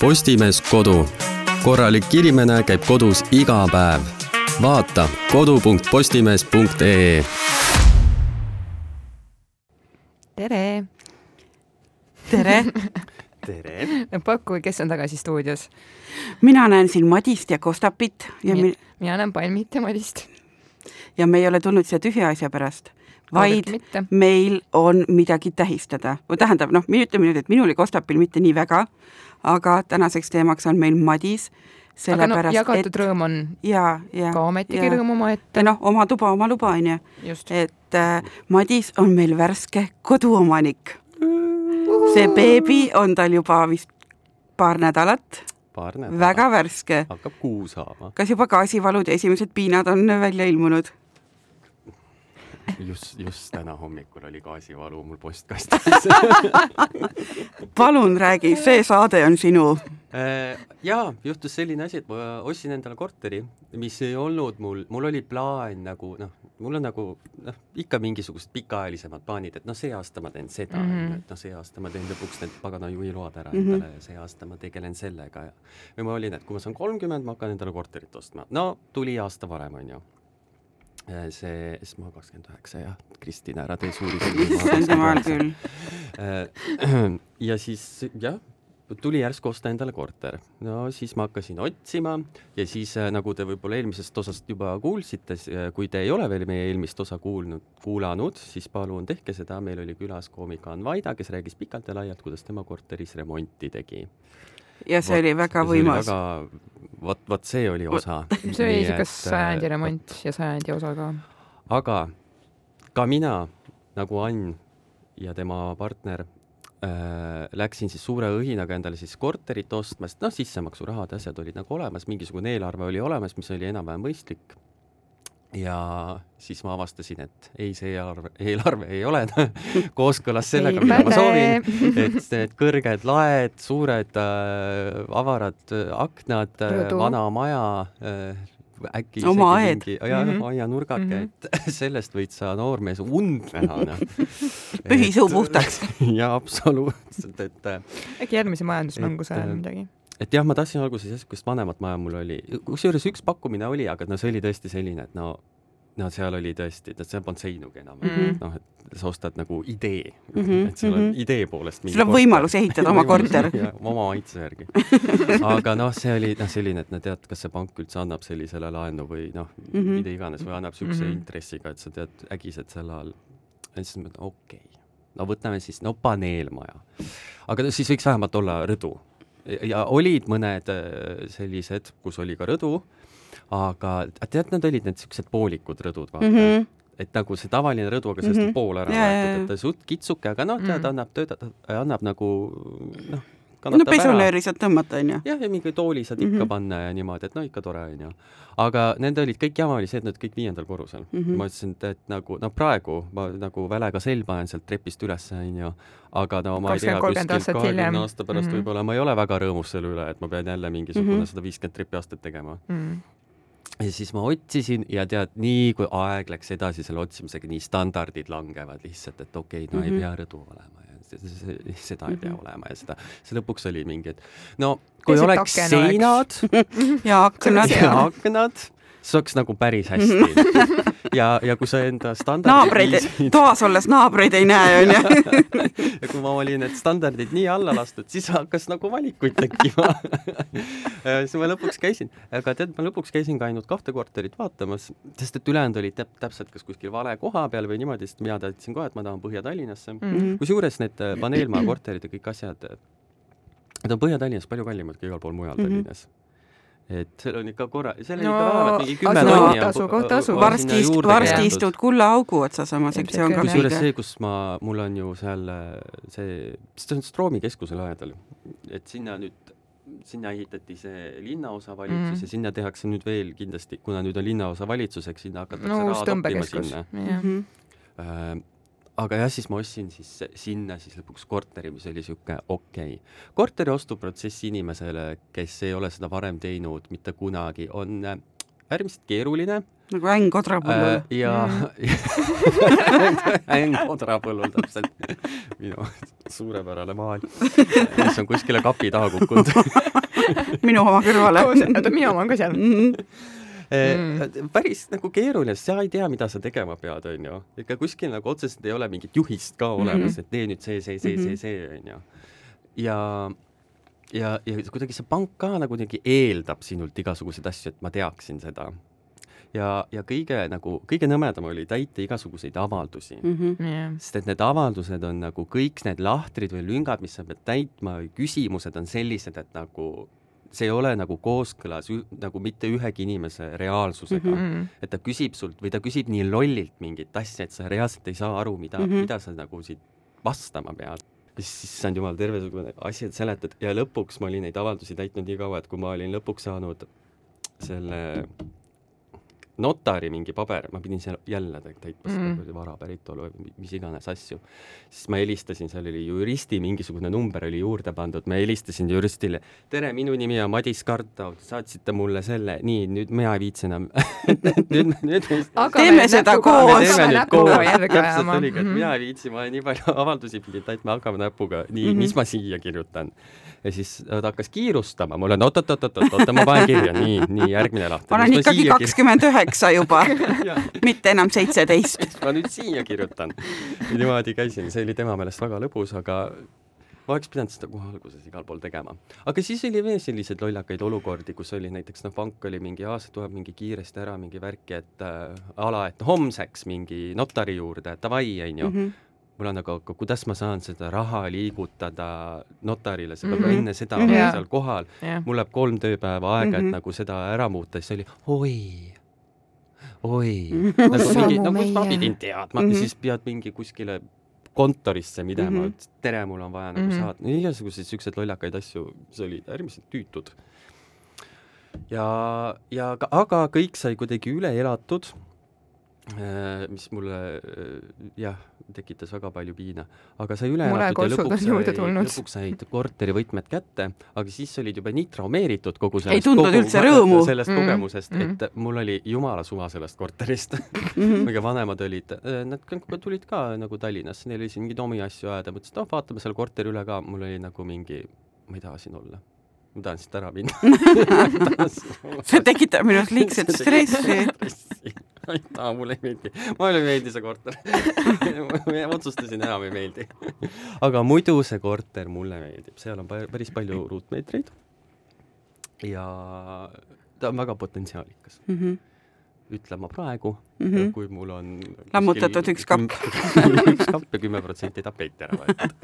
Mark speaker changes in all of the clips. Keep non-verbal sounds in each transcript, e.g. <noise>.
Speaker 1: Postimees Kodu. korralik inimene käib kodus iga päev. vaata kodu.postimees.ee.
Speaker 2: tere!
Speaker 3: tere! <laughs>
Speaker 4: tere!
Speaker 2: paku, kes on tagasi stuudios?
Speaker 3: mina näen siin Madist ja Kostapit ja
Speaker 2: Mi mina näen Palmit ja Madist.
Speaker 3: ja me ei ole tulnud siia tühja asja pärast, vaid meil on midagi tähistada. või tähendab, noh, ütleme nüüd, et minul ja Kostapil mitte nii väga, aga tänaseks teemaks on meil Madis
Speaker 2: aga no jagatud et, rõõm on
Speaker 3: ja, ja,
Speaker 2: ka ometigi rõõm omaette.
Speaker 3: noh, oma tuba, oma luba, on ju. et äh, Madis on meil värske koduomanik. see beebi on tal juba vist paar nädalat.
Speaker 4: paar nädalat.
Speaker 3: väga värske.
Speaker 4: hakkab kuu saama.
Speaker 3: kas juba gaasivalud ja esimesed piinad on välja ilmunud? <laughs>
Speaker 4: just, just täna hommikul oli gaasivalu mul postkastis <laughs>
Speaker 3: palun räägi, see saade on sinu.
Speaker 4: Äh, jaa, juhtus selline asi, et ma ostsin endale korteri, mis ei olnud mul, mul oli plaan nagu noh, mul on nagu noh, ikka mingisugused pikaajalisemad plaanid, et noh, see aasta ma teen seda mm, -hmm. et noh, see aasta ma teen lõpuks need pagana juhiload ära mm -hmm. endale ja see aasta ma tegelen sellega ja ja ma olin, et kui ma saan kolmkümmend, ma hakkan endale korterit ostma. no tuli aasta varem, onju see, siis ma kakskümmend üheksa jah, Kristina, ära tee suuri <laughs>
Speaker 3: silmi. issand jumal küll.
Speaker 4: Äh, <clears throat> ja siis jah, tuli järsku osta endale korter. no siis ma hakkasin otsima ja siis äh, nagu te võib-olla eelmisest osast juba kuulsite, kui te ei ole veel meie eelmist osa kuulnud, kuulanud, siis palun tehke seda, meil oli külas koomik Ann Vaida, kes rääkis pikalt ja laialt, kuidas tema korteris remonti tegi
Speaker 3: ja see Vat, oli väga võimas.
Speaker 4: vot, vot see oli osa.
Speaker 2: see oli niisugune sajandi remont ja sajandi osa ka.
Speaker 4: aga ka mina, nagu Ann ja tema partner äh,, läksin siis suure õhinaga endale siis korterit ostma, sest noh, sissemaksuraha, asjad olid nagu olemas, mingisugune eelarve oli olemas, mis oli enam-vähem mõistlik ja siis ma avastasin, et ei, see eelarve, eelarve ei ole <laughs> kooskõlas sellega, mida ma soovin, et need kõrged laed, suured äh, avarad äh, aknad, äh, vana maja äh,, äkki
Speaker 3: oma aed.
Speaker 4: jah mm -hmm., aianurgake mm, -hmm. et <laughs> sellest võid sa noormees und näha, noh. <laughs>
Speaker 3: pühisuu puhtaks
Speaker 4: jaa, absoluutselt, et äh,
Speaker 2: äkki järgmise majandusmängu sajal äh, midagi?
Speaker 4: Et jah, ma tahtsin alguses niisugust vanemat maja mul oli, kusjuures üks pakkumine oli, aga no see oli tõesti selline, et no no seal oli tõesti, et seal polnud seinugi enam mm -hmm., noh, et sa ostad nagu idee mm, -hmm. et sul on mm -hmm. idee poolest
Speaker 3: sul on võimalus ehitada oma <laughs> korter
Speaker 4: oma maitse järgi. <laughs> aga noh, see oli noh, selline, et no tead, kas see pank üldse annab sellisele laenu või noh mm -hmm., mida iganes või annab niisuguse mm -hmm. intressiga, et sa tead äkitselt sel ajal, ja siis ma mõtlen, okei okay., no võtame siis, no paneelmaja. aga siis võiks vähemalt olla rõdu ja olid mõned äh, sellised, kus oli ka rõdu, aga tead, need olid need siuksed poolikud rõdud, vaata mm. -hmm et nagu see tavaline rõdu, aga sellest mm -hmm. pool ära võetud, et ta suht kitsuke, aga noh, tead, mhm. annab töötada, annab nagu noh,
Speaker 3: no pesunööri saad tõmmata, onju.
Speaker 4: jah, ja mingi tooli saad ikka mm -hmm. panna ja niimoodi, et no ikka tore, onju. aga nende olid, kõik jama oli see, et nad kõik viiendal korrusel mm. -hmm. ma ütlesin, et, et nagu, no praegu ma nagu välega selg panen sealt trepist üles, onju, aga no ma ei tea, kuskil kahekümne aasta pärast mm -hmm. võib-olla ma ei ole väga rõõmus selle üle, et ma pean jälle mingisugune mhm. sada viiskümmend trepiastet tegema mm. -hmm ja siis ma otsisin ja tead, nii kui aeg läks edasi selle otsimisega, nii standardid langevad lihtsalt, et okei okay,, no mm -hmm. ei mhm. pea rõdu olema seda ei pea mhm. olema ja seda, see lõpuks oli mingi, et no kui Keset oleks seinad <laughs>
Speaker 3: ja aknad. <laughs>
Speaker 4: Ja aknad, siis oleks nagu päris hästi. <laughs> Ja, ja kui sa enda standardid
Speaker 3: naabreid viisid... toas olles naabreid ei näe, onju. <laughs>
Speaker 4: ja kui ma olin need standardid nii alla lastud, siis hakkas nagu valikuid tekkima. <laughs> Siis ma lõpuks käisin, aga tead, ma lõpuks käisin ka ainult kahte korterit vaatamas, sest et ülejäänud olid täp täpselt kas kuskil vale koha peal või niimoodi, sest mina teadsin kohe, et ma tahan Põhja-Tallinnasse. Mm -hmm.. kusjuures need äh, paneelmaja korterid ja kõik asjad, need on Põhja-Tallinnas palju kallimad kui igal pool mujal mm -hmm. Tallinnas et seal on ikka korra, seal on no, ikka vähemalt mingi kümme
Speaker 2: no, tonni tasu, tasu.
Speaker 3: varsti ist-, varsti istud kullaaugu otsas oma sektsioon ka
Speaker 4: kusjuures see, kus ma, mul on ju seal see, see on Stroomi keskuse lähedal, et sinna nüüd, sinna ehitati see linnaosavalitsus mm. ja sinna tehakse nüüd veel kindlasti, kuna nüüd on linnaosavalitsus, eks sinna hakatakse
Speaker 2: no, raha toppima sinna. Mm
Speaker 4: -hmm aga jah, siis ma ostsin siis sinna siis lõpuks korteri, mis oli niisugune okei okay.. korteri ostuprotsess inimesele, kes ei ole seda varem teinud mitte kunagi, on äärmiselt keeruline.
Speaker 3: nagu äng odrapõllul
Speaker 4: äh,. ja <laughs> äng odrapõllul täpselt. minu suurepärane maal, mis on kuskile kapi taha kukkunud <laughs>
Speaker 3: minu oma kõrvale.
Speaker 2: minu oma on ka seal mm. -hmm
Speaker 4: mm. päris nagu keeruline, sa ei tea, mida sa tegema pead, on ju. ega kuskil nagu otseselt ei ole mingit juhist ka olemas mm, -hmm. et tee nüüd see, see, see mm, -hmm. see, see, on ju. ja, ja, ja kuidagi see pank ka nagu kuidagi eeldab sinult igasuguseid asju, et ma teaksin seda ja, ja kõige nagu, kõige nõmedam oli täita igasuguseid avaldusi mm. -hmm. Yeah. sest et need avaldused on nagu kõik need lahtrid või lüngad, mis sa pead täitma või küsimused on sellised, et nagu see ei ole nagu kooskõlas nagu mitte ühegi inimese reaalsusega mm. -hmm. et ta küsib sult või ta küsib nii lollilt mingit asja, et sa reaalselt ei saa aru, mida mm, -hmm. mida sa nagu siit vastama pead. issand jumal, tervesugune asi, et seletad ja lõpuks ma olin neid avaldusi täitnud nii kaua, et kui ma olin lõpuks saanud selle notari mingi paber, ma pidin seal jälle täitma mm. -hmm. vara päritolu või mis iganes asju. siis ma helistasin, seal oli juristi mingisugune number oli juurde pandud, ma helistasin juristile, tere, minu nimi on Madis Kartov, saatsite mulle selle, nii, nüüd mina ei viitsi enam <laughs>
Speaker 3: nüüd, nüüd teeme seda koos.
Speaker 4: täpselt oligi, et mina ei viitsi, ma nii palju <laughs> avaldusi pidin täitma, hakkame näpuga, nii mm, -hmm. mis ma siia kirjutan ja siis ta hakkas kiirustama, mul on oot-oot-oot-oot, oota, ma panen kirja, nii, nii, järgmine lahti.
Speaker 3: ma olen ikkagi kakskümmend üheksa juba <laughs> mitte enam seitseteist. <laughs>
Speaker 4: ma nüüd siia kirjutan. niimoodi käisin, see oli tema meelest väga lõbus, aga ma oleks pidanud seda kohe alguses igal pool tegema. aga siis oli veel selliseid lollakaid olukordi, kus oli näiteks noh, pank oli mingi aasta tuleb mingi kiiresti ära mingi värki, et äh, ala, et homseks mingi notari juurde, davai, onju mm. -hmm mul on nagu, aga kuidas ma saan seda raha liigutada notarile, see peab mm -hmm. enne seda olema yeah. seal kohal yeah.. mul läheb kolm tööpäeva aega mm, -hmm. et mhm. nagu seda ära muuta, siis oli oi, oi <laughs> nagu mingi, no kus ma pidin teadma mm, -hmm. siis pead mingi kuskile kontorisse minema mm, -hmm. tere, mul on vaja nagu mm -hmm. saada, igasuguseid siukseid lollakaid asju, mis olid äärmiselt tüütud. ja, ja aga kõik sai kuidagi üle elatud mis mulle äh, jah, tekitas väga palju piina, aga sai üle elatud ja lõpuks sai, lõpuks said korterivõtmed kätte, aga siis olid juba nii traumeeritud kogu sellest,
Speaker 3: ei tundnud üldse rõõmu.
Speaker 4: sellest mm -hmm. kogemusest, et mm -hmm. mul oli jumala suva sellest korterist. Mm. -hmm. kõige vanemad olid, äh, nad tulid ka nagu Tallinnasse, neil oli siin mingeid omi asju ajada, mõtlesid, et noh, vaatame selle korteri üle ka, mul oli nagu mingi, ma ei taha siin olla. Ma tahan siit ära minna. <laughs> <laughs>
Speaker 3: See tekitab minus liigset stressi <laughs> <laughs>
Speaker 4: aitäh, mulle ei meeldi, mulle ei meeldi see korter ma <laughs> otsustasin, enam ei meeldi. <laughs> aga muidu see korter mulle meeldib, seal on päris palju ruutmeetreid. ja ta on väga potentsiaalikas mm. -hmm ütlen ma praegu mm, -hmm. kui mul on
Speaker 3: lammutatud üks kapp <laughs>
Speaker 4: üks kapp ja kümme protsenti tapeeti ära võetud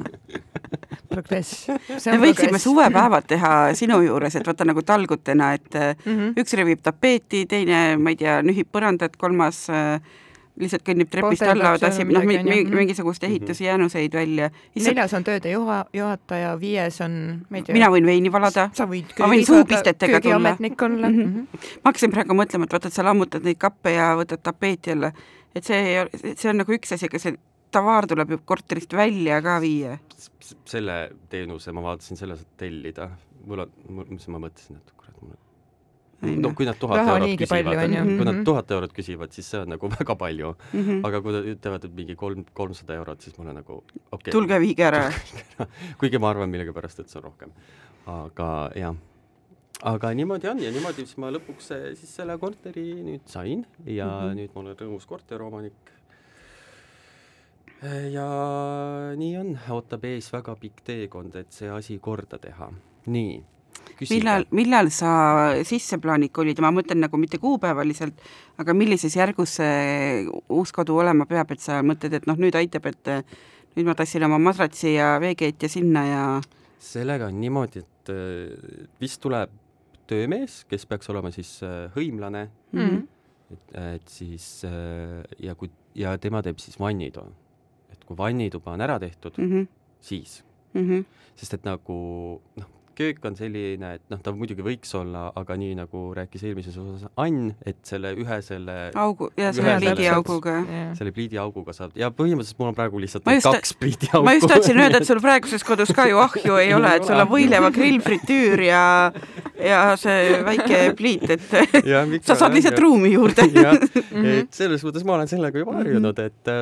Speaker 4: <laughs>
Speaker 3: progress. me võiksime suvepäevad teha sinu juures, et vaata nagu talgutena, et mm -hmm. üks revib tapeeti, teine, ma ei tea, nühib põrandat, kolmas äh, lihtsalt kõnnib trepist alla, tassib noh, mingisuguseid mhm. ehitusjäänuseid välja.
Speaker 2: neljas on tööde juha, juhataja, viies on,
Speaker 3: ma ei tea. mina võin veini valada. ma võin suupistetega tulla. olla mm. -hmm. ma hakkasin praegu mõtlema, et vaata, et sa lammutad neid kappe ja võtad tapeeti jälle, et see, see on nagu üks asi, aga see tavaar tuleb ju korterist välja ka viia.
Speaker 4: selle teenuse ma vaatasin, selle saad tellida. mul on, mis ma mõtlesin, et kurat, mul on no kui nad tuhat eurot küsivad, kui nad mhm. tuhat eurot küsivad, siis see on nagu <laughs> väga palju mm. -hmm. aga kui nad ütlevad, et mingi kolm, kolmsada eurot, siis mul on nagu okei okay..
Speaker 3: tulge viige <laughs> ära
Speaker 4: kuigi ma arvan millegipärast, et see on rohkem. aga jah, aga niimoodi on ja niimoodi siis ma lõpuks siis selle korteri nüüd sain ja mm -hmm. nüüd ma olen rõõmus korteriomanik ja nii on, ootab ees väga pikk teekond, et see asi korda teha. nii,
Speaker 3: küsige. millal, millal sa sisseplaanik olid ja ma mõtlen nagu mitte kuupäevaliselt, aga millises järgus see uus kodu olema peab, et sa mõtled, et noh, nüüd aitab, et nüüd ma tassin oma madratsi ja veekeetja sinna ja
Speaker 4: sellega on niimoodi, et äh, vist tuleb töömees, kes peaks olema siis äh, hõimlane mm, -hmm. et, et siis ja kui, ja tema teeb siis vannitoa kui vannituba on ära tehtud mm, -hmm. siis mm. -hmm. sest et nagu noh, köök on selline, et noh, ta muidugi võiks olla, aga nii nagu rääkis eelmises osas Ann, et selle ühe selle
Speaker 3: augu, jah, selle pliidiauguga.
Speaker 4: selle pliidiauguga saab ja põhimõtteliselt mul on praegu lihtsalt just, kaks pliidiauku.
Speaker 3: ma just tahtsin öelda, et <laughs> sul praeguses kodus ka ju ahju ei ole, et sul on võileva grillfritüür ja ja see väike pliit, et <laughs> ja, sa saad lihtsalt ruumi juurde. <laughs>
Speaker 4: jah, et selles mõttes ma olen sellega juba harjunud, et,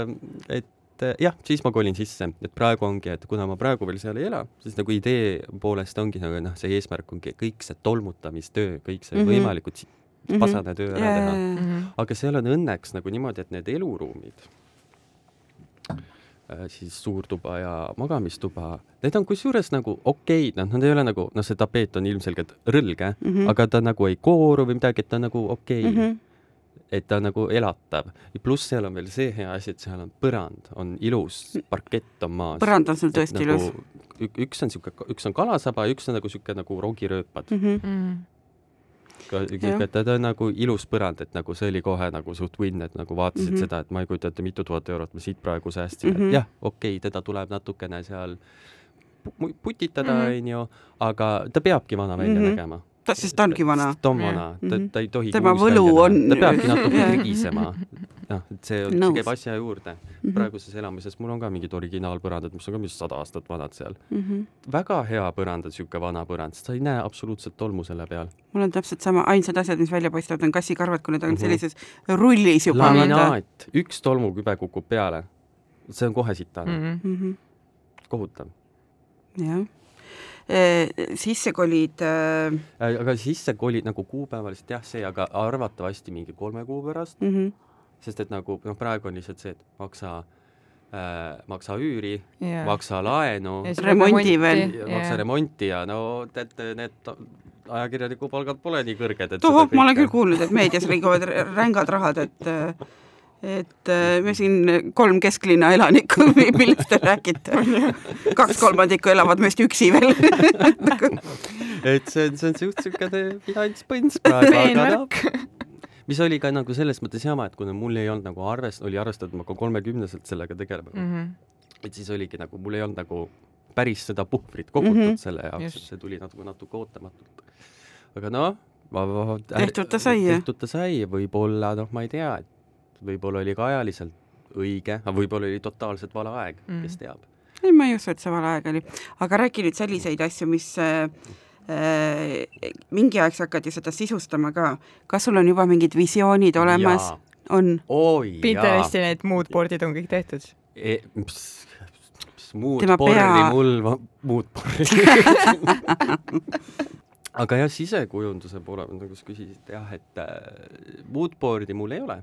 Speaker 4: et et eh, jah, siis ma kolin sisse, et praegu ongi, et kuna ma praegu veel seal ei ela, siis nagu idee poolest ongi nagu noh, see eesmärk ongi kõik see tolmutamistöö, kõik see mm -hmm. võimalikult mhm. pasane töö ära teha mm. -hmm. aga seal on õnneks nagu niimoodi, et need eluruumid äh, siis suurtuba ja magamistuba, need on kusjuures nagu okeid, noh, nad ei ole nagu, noh, see tapeet on ilmselgelt rõlge mm, -hmm. aga ta nagu ei kooru või midagi, et ta on nagu okei okay. mm. -hmm et ta nagu elatab. pluss seal on veel see hea asi, et seal on põrand, on ilus, parkett on maas.
Speaker 3: põrand on sul tõesti
Speaker 4: nagu,
Speaker 3: ilus?
Speaker 4: üks on niisugune, üks on kalasaba ja üks on nagu niisugune nagu rogirööpad mm. -hmm. et ta on nagu ilus põrand, et nagu see oli kohe nagu suht win, et nagu vaatasid mm -hmm. seda, et ma ei kujuta ette, mitu tuhat eurot ma siit praegu säästsin mm, -hmm. et jah, okei okay,, teda tuleb natukene seal putitada, mhm. onju, aga ta peabki vana välja mm -hmm. nägema
Speaker 3: ta, sest ta ongi vana.
Speaker 4: ta on vana, ta, mhm. ta ei tohi
Speaker 3: tema võlu on.
Speaker 4: ta peabki natuke krigisema. noh, et see, see käib asja juurde mm. -hmm. praeguses elamises mul on ka mingid originaalpõrandad, mis on ka vist sada aastat vanad seal mm. -hmm. väga hea põrand on niisugune vana põrand, sa ei näe absoluutselt tolmu selle peal.
Speaker 3: mul on täpselt sama, ainsad asjad, mis välja paistavad, on kassikarvad, kui need on mm -hmm. sellises rullis juba.
Speaker 4: laminaat, üks tolmukübe kukub peale, see on kohe sitane mm. -hmm. kohutav.
Speaker 3: jah sisse kolid äh,
Speaker 4: äh,? aga sisse kolid nagu kuupäevaliselt jah, see, aga arvatavasti mingi kolme kuu pärast mm. -hmm. sest et nagu noh, praegu on lihtsalt see, et maksa äh, maksa üüri yeah., maksa laenu.
Speaker 3: remondi veel.
Speaker 4: maksa remonti ja no tead, need ajakirjaniku palgad pole nii kõrged, et
Speaker 3: tohoh, ma olen küll kuulnud, et meedias liiguvad rängad rahad, et äh, et äh, me siin kolm kesklinna elanikku, <laughs> millest te räägite? kaks kolmandikku elavad meist üksi veel <laughs>
Speaker 4: et see on, see on suht siukene finantspõnts praegu, aga noh, mis oli ka nagu selles mõttes jama, et kuna mul ei olnud nagu arvest-, oli arvestatud, ma ka kolmekümneselt sellega tegelema mm. -hmm. et siis oligi nagu, mul ei olnud nagu päris seda puhvrit kogutud mm -hmm. selle jaoks, et see tuli natuke, natuke ootamatult. aga noh, ma, ma,
Speaker 3: tehtud ta sai, jah?
Speaker 4: tehtud ta sai, võib-olla noh, ma ei tea, et võib-olla oli ka ajaliselt õige, aga võib-olla oli totaalselt vale aeg mm., kes teab.
Speaker 3: ei, ma ei usu, et see vale aeg oli. aga räägi nüüd selliseid asju, mis äh, äh, mingi aeg sa hakkad ju seda sisustama ka. kas sul on juba mingid visioonid olemas? on
Speaker 4: oh,?
Speaker 2: Pinteresti need moodboard'id on kõik tehtud
Speaker 4: e,? moodboard'i mul, moodboard'i <laughs> <laughs> <laughs> aga jah, sisekujunduse poole pealt, nagu sa küsisid, jah, et äh, moodboard'i mul ei ole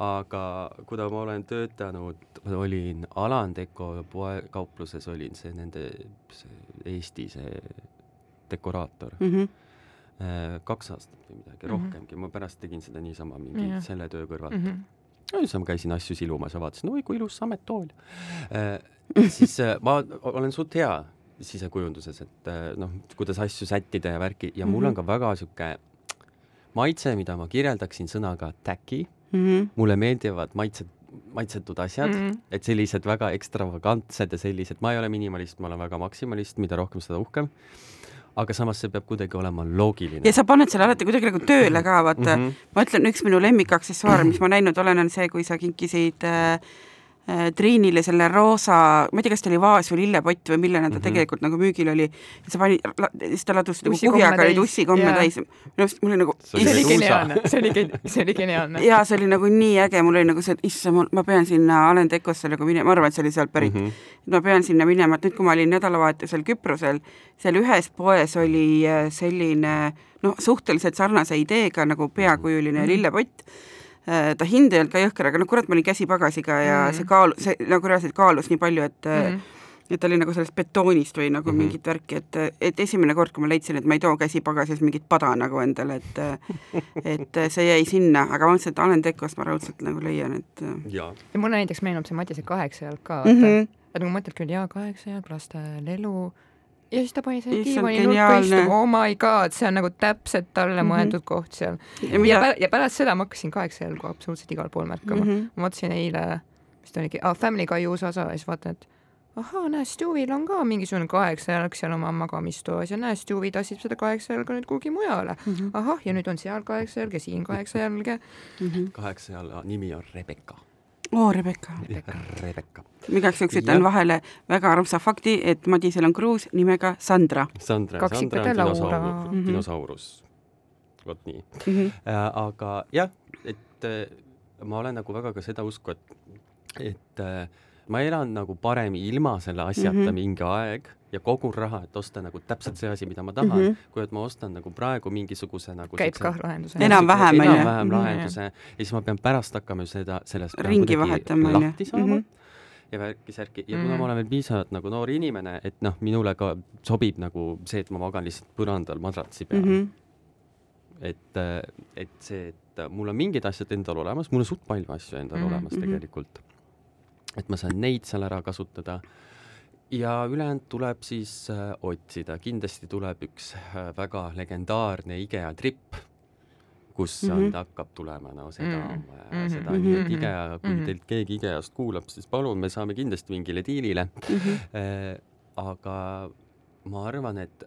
Speaker 4: aga kuna ma olen töötanud, olin Alandeko poekaupluses, olin see nende, see Eesti see dekoraator mm. -hmm kaks aastat või midagi mm -hmm. rohkemgi, ma pärast tegin seda niisama mingi yeah. selle töö kõrvalt mm. -hmm. no siis ma käisin asju silumas ja vaatasin, oi kui ilus sammetool äh,. siis äh, ma olen suht hea sisekujunduses, et äh, noh, kuidas asju sättida ja värki ja mm -hmm. mul on mhm. ka väga sihuke maitse, mida ma kirjeldaksin sõnaga tacky mm. -hmm. mulle meeldivad maitsed, maitsetud asjad mm, -hmm. et sellised väga ekstravagantsed ja sellised, ma ei ole minimalist, ma olen väga maksimalist, mida rohkem, seda uhkem aga samas see peab kuidagi olema loogiline.
Speaker 3: ja sa paned selle alati kuidagi nagu tööle ka, vaata mm. -hmm. ma ütlen, üks minu lemmikaksessuaar, mis ma näinud olen, on see, kui sa kinkisid Äh, Triinile selle roosa, ma ei tea, kas ta oli vaas või lillepott või millena ta mm -hmm. tegelikult nagu müügil oli, sa panid, siis ta ladus nagu kuhjaga neid ussikomme yeah. täis. minu arust mul oli nagu
Speaker 2: see oli geniaalne, see oli, see oli geniaalne.
Speaker 3: jaa, see oli nagu nii äge, mul oli nagu see, et issand, ma pean sinna Alen Dekosse nagu minema, ma arvan, et see oli sealt pärit mm. -hmm. ma pean sinna minema, et nüüd, kui ma olin nädalavahetusel Küprosel, seal ühes poes oli äh, selline noh, suhteliselt sarnase ideega nagu peakujuline mm -hmm. lillepott Äh, ta hind ei olnud ka jõhker, aga no kurat, ma olin käsipagasiga ja mm. see kaalu-, see nagu reaalselt kaalus nii palju, et mm. et ta oli nagu sellest betoonist või nagu mm -hmm. mingit värki, et, et esimene kord, kui ma leidsin, et ma ei too käsipagasis mingit pada nagu endale, et et see jäi sinna, aga ma mõtlesin, et Alen Dekost ma raudselt nagu leian, et
Speaker 2: ja, ja mulle näiteks meenub see Matise kaheksa jalg ka, vaata mm. -hmm. et kui mõtled küll, jaa, kaheksa jalg, laste lelu, ja siis ta pani selle diivani nurka istuma, oh my god, see on nagu täpselt talle mm -hmm. mõeldud koht seal. ja, ja, pär ja pärast seda ma hakkasin kaheksa jalgu absoluutselt igal pool märkama mm. -hmm. ma vaatasin eile, mis ta oligi ah,, Family Guy uus osa ja siis vaatan, et ahhaa, näe, Stewil on ka mingisugune kaheksajalg seal oma magamistoas ja näe, Stewie tassib seda kaheksajalga nüüd kuhugi mujale mm. -hmm. ahah, ja nüüd on seal kaheksajalg ja siin kaheksajalg ja
Speaker 4: mm -hmm. kaheksajalga nimi on Rebecca.
Speaker 3: Oo, Rebecca.
Speaker 4: Rebecca.
Speaker 3: igaks juhuks ütlen vahele väga armsa fakti, et Madisel on kruus nimega Sandra.
Speaker 4: Sandra, Sandra on dinosaurus, mhm. dinosaurus. vot nii mm. -hmm. Äh, aga jah, et äh, ma olen nagu väga ka seda usku, et, et äh, ma elan nagu parem ilma selle asjata mm -hmm. mingi aeg ja kogun raha, et osta nagu täpselt see asi, mida ma tahan mm, -hmm. kui et ma ostan nagu praegu mingisuguse nagu
Speaker 2: käib kah lahenduse.
Speaker 3: enam-vähem,
Speaker 4: on ju. enam-vähem lahenduse ja siis ma pean pärast hakkama seda, sellest
Speaker 3: ringi vahetama, on
Speaker 4: ju. lahti saama mm. -hmm ja värki-särki ja kuna mm -hmm. ma olen veel piisavalt nagu noor inimene, et noh, minule ka sobib nagu see, et ma magan lihtsalt põrandal madratsi peal mm. -hmm. et, et see, et mul on mingid asjad endal olemas, mul on suht palju asju endal mm -hmm. olemas mhm. tegelikult et ma saan neid seal ära kasutada. ja ülejäänud tuleb siis äh, otsida, kindlasti tuleb üks äh, väga legendaarne IKEA tripp, kus mm -hmm. on, hakkab tulema no seda mm, -hmm. seda nii, et IKEA, kui mm -hmm. teilt keegi IKEA-st kuulab, siis palun, me saame kindlasti mingile diilile mm. -hmm. Äh, aga ma arvan, et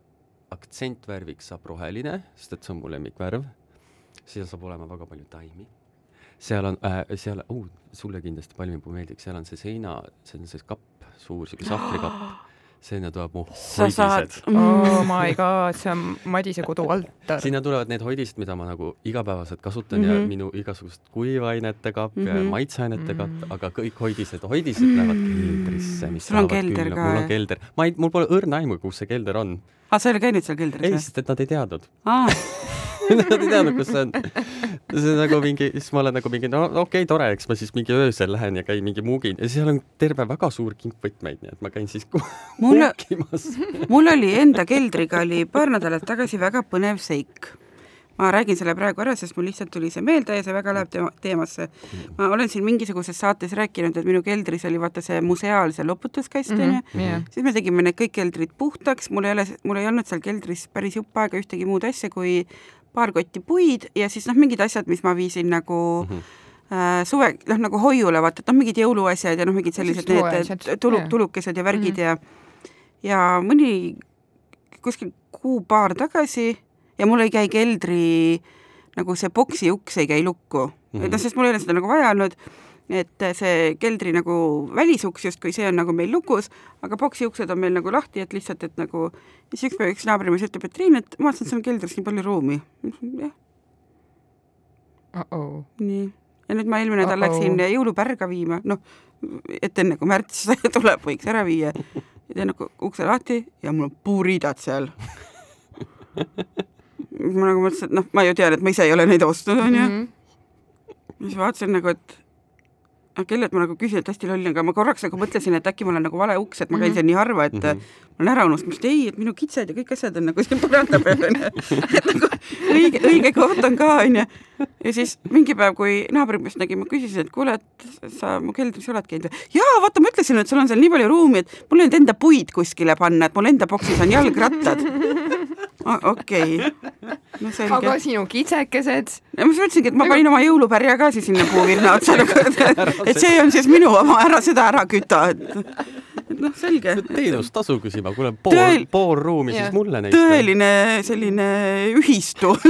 Speaker 4: aktsentvärviks saab roheline, sest et see on mu lemmikvärv. seal saab olema väga palju taimi seal on äh,, seal uh,, sulle kindlasti palmipuu meeldiks, seal on see seina, see on see kapp, suur siuke sahvrikapp <gasps> sinna tuleb mu
Speaker 2: sa hoidised. oh my god, see on Madise kodu altar.
Speaker 4: sinna tulevad need hoidised, mida ma nagu igapäevaselt kasutan mm -hmm. ja mhm. minu igasugust kuivainete kapp mm -hmm. ja mhm. maitseainete kapp mm, -hmm. aga kõik hoidised, hoidised lähevad keldrisse, mis
Speaker 3: sul on kelder ka?
Speaker 4: mul on kelder, ma ei, mul pole õrna aimu, kus see kelder on.
Speaker 3: Aa, sa ei ole käinud seal keldris?
Speaker 4: ei, sest et nad ei teadnud <laughs> Nad ei teadnud, kus see on. see nagu mingi, siis ma olen nagu mingi, no okei okay,, tore, eks ma siis mingi öösel lähen ja käin mingi muugin ja seal on terve väga suur kink võtmeid, nii et ma käin siis kuukimas.
Speaker 3: mul oli enda keldriga oli paar nädalat tagasi väga põnev seik ma räägin selle praegu ära, sest mul lihtsalt tuli see meelde ja see väga läheb teema, teemasse. ma olen siin mingisuguses saates rääkinud, et minu keldris oli vaata see museaalse loputuskast onju mm -hmm., siis me tegime need kõik keldrid puhtaks, mul ei ole, mul ei olnud seal keldris päris jupp aega ühtegi muud asja kui paar kotti puid ja siis noh, mingid asjad, mis ma viisin nagu mm -hmm. suve, noh nagu hoiule, vaata, et noh, mingid jõuluasjad ja noh, mingid sellised need tulu, tulukesed ja värgid mm -hmm. ja ja mõni kuskil kuu-paar tagasi ja mul ei käi keldri nagu see boksi uks ei käi lukku mm, -hmm. et noh, sest mul ei ole seda nagu vaja olnud et see keldri nagu välisuks justkui see on nagu meil lukus, aga boksi uksed on meil nagu lahti, et lihtsalt, et nagu siis üks päev üks naabrimees ütleb, et Triin, et ma vaatasin, et sul on keldris nii palju ruumi. jah
Speaker 2: uh. -oh.
Speaker 3: nii, ja nüüd ma eelmine nädal uh -oh. läksin jõulupärga viima, noh, et enne kui märts <laughs> tuleb, võiks ära viia. ja teen nagu ukse lahti ja mul on puuriidad seal <laughs> ma nagu mõtlesin, et noh, ma ju tean, et ma ise ei ole neid ostnud, onju. Mhm. siis vaatasin nagu, et kellelt ma nagu küsin, et hästi loll on, aga ma korraks nagu mõtlesin, et äkki mul on nagu vale uks, et ma käin mm -hmm. seal nii harva, et mm -hmm. ma olen ära unustanud, et ei, et minu kitsed ja kõik asjad on nagu siin põranda peal onju. <laughs> et nagu õige, õige koht on ka onju. ja siis mingi päev, kui naabrimees nägi, ma küsisin, et kuule, et sa mu keldris oled käinud või? jaa, vaata, ma ütlesin, et sul on seal nii palju ruumi, et mul ei olnud enda puid kuskile panna, et mul enda boksis on jalgrattad okei okay.,
Speaker 2: no selge. aga sinu kitsekesed?
Speaker 3: ma just mõtlesingi, et ma panin oma jõulupärja ka siis sinna puuvirna <laughs> otsa nagu, et see on siis minu oma, ära seda ära küta, et et noh, selge.
Speaker 4: teenustasu küsima, kuule pool Tõel..., pool ruumi yeah. siis mulle neist.
Speaker 3: tõeline selline ühistu <laughs>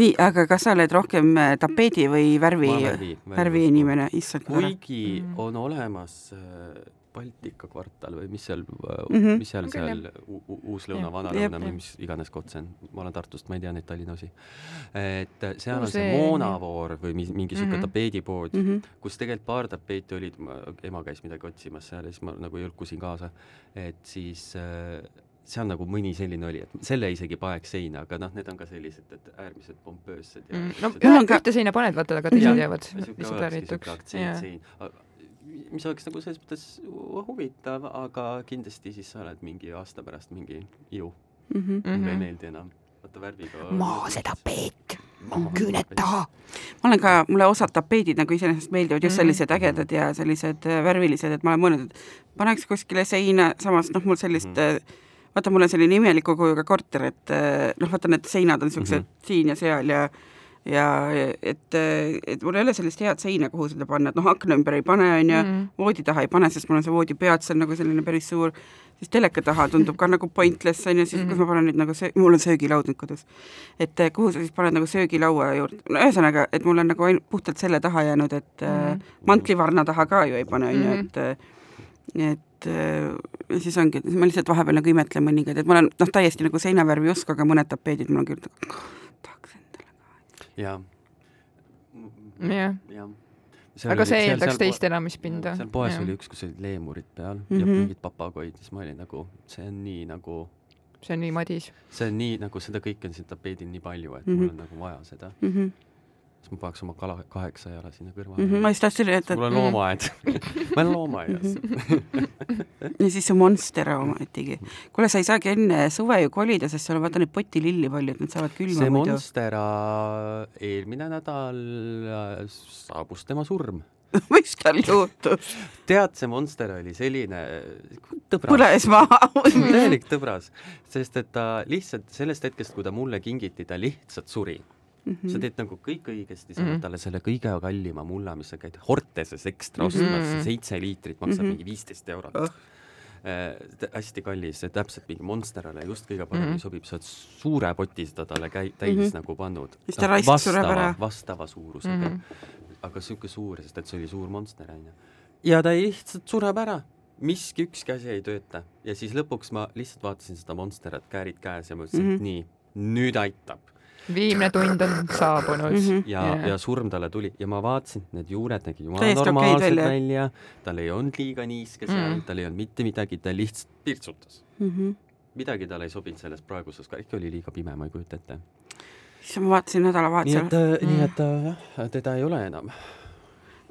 Speaker 3: nii, aga kas sa oled rohkem äh, tapeedi või värvi, värvi, värvi inimene, issand.
Speaker 4: kuigi on olemas äh, Baltika kvartal või mis seal mm, -hmm. mis seal okay, seal Uus-Lõuna, Vana-Lõuna või mis iganes koht see on, ma olen Tartust, ma ei tea neid Tallinna osi. et seal on see Moonavoor või mingi niisugune mm -hmm. tapeedipood mm, -hmm. kus tegelikult paar tapeeti olid, ema käis midagi otsimas seal ja siis ma nagu jõlkusin kaasa, et siis äh, seal nagu mõni selline oli, et selle isegi paneks seina, aga noh, need on ka sellised, et äärmiselt pompöössed ja
Speaker 2: mm, no ühe, ühte seina paned, vaata, aga teised jäävad lihtsalt värvituks
Speaker 4: mis oleks nagu selles mõttes huvitav, aga kindlasti siis sa oled mingi aasta pärast mingi ju mm. -hmm. mulle ei mhm. meeldi enam. vaata värviga.
Speaker 3: maa see tapeet, küüned taha. ma olen ka, mulle osad tapeedid nagu iseenesest meeldivad just mhm. sellised ägedad ja sellised äh, värvilised, et ma olen mõelnud, et paneks kuskile seina, samas noh, mul sellist mm -hmm vaata, mul on selline imeliku kujuga korter, et äh, noh, vaata need seinad on niisugused mm -hmm. siin ja seal ja ja et, et mul ei ole sellist head seina, kuhu seda panna, et noh, akna ümber ei pane, on ju, mm. voodi taha ei pane, sest mul on see voodipeats on nagu selline päris suur, siis teleka taha tundub ka nagu pointless, on ju, siis mm. kus ma panen nüüd nagu söö-, mul on söögilaud nüüd kodus. et eh, kuhu sa siis paned nagu söögilaua juurde, no ühesõnaga, et mul on nagu ainult puhtalt selle taha jäänud, et mm. mantlivarna taha ka ju ei pane, on ju, et et ja siis ongi, siis ma lihtsalt vahepeal nagu imetlen mõningaid, et ma olen noh, täiesti nagu seinavärvi ei oska, aga mõned tapeedid mul on küll
Speaker 2: jah. jah aga see eeldaks teist elamispinda.
Speaker 4: seal poes ja. oli üks, kus olid leemurid peal mm -hmm. ja mhm. mingid papagoid, siis ma olin nagu, see on nii nagu
Speaker 2: see on nii madis.
Speaker 4: see on nii nagu seda kõike on siin tapeedil nii palju, et mm -hmm. mul on nagu vaja seda mm. -hmm siis ma paneks oma kala kaheksa jala sinna kõrvale
Speaker 3: mm. -hmm, ma just tahtsin öelda,
Speaker 4: et mul on loomaaed <laughs> ma olen loomaaias
Speaker 3: ja siis see monster ometigi. kuule, sa ei saagi enne suve ju kolida, sest seal on vaata neid potililli palju, et nad saavad külma
Speaker 4: see muidu. monstera, eelmine nädal äh, saabus tema surm <laughs>
Speaker 3: mis tal juhtus?
Speaker 4: tead, see monster oli selline
Speaker 3: tõbras. põles maha
Speaker 4: täielik tõbras, sest et ta lihtsalt sellest hetkest, kui ta mulle kingiti, ta lihtsalt suri Mm -hmm. sa teed nagu kõik õigesti, sa annad mm -hmm. talle selle kõige kallima mulla, mis sa käid Horteses ekstra ostmas mm, -hmm. seitse liitrit maksab mm -hmm. mingi viisteist eurot oh. äh,. hästi kallis, täpselt mingi Monsterale just kõige paremini mm -hmm. sobib, sa oled suure poti seda talle käi-, täis mm -hmm. nagu pannud.
Speaker 3: siis ta raisk sureb ära.
Speaker 4: vastava suurusega mm. -hmm. aga sihuke suur, sest et see oli suur Monster, onju. ja ta lihtsalt sureb ära miski, ükski asi ei tööta ja siis lõpuks ma lihtsalt vaatasin seda Monsterat, käärid käes ja mõtlesin mm, -hmm. et nii, nüüd aitab
Speaker 2: viimne tund on saabunud mm.
Speaker 4: -hmm. ja yeah., ja surm talle tuli ja ma vaatasin, need juured nägid jumala normaalsed välja, välja., tal ei olnud liiga niiske seal mm, -hmm. tal ei olnud mitte midagi, ta lihtsalt pirtsutas mm. -hmm. midagi talle ei sobinud selles praeguses, ikka oli liiga pime, ma ei kujuta ette.
Speaker 3: siis ma vaatasin nädalavahetusel.
Speaker 4: nii et mm., nii et jah, teda ei ole enam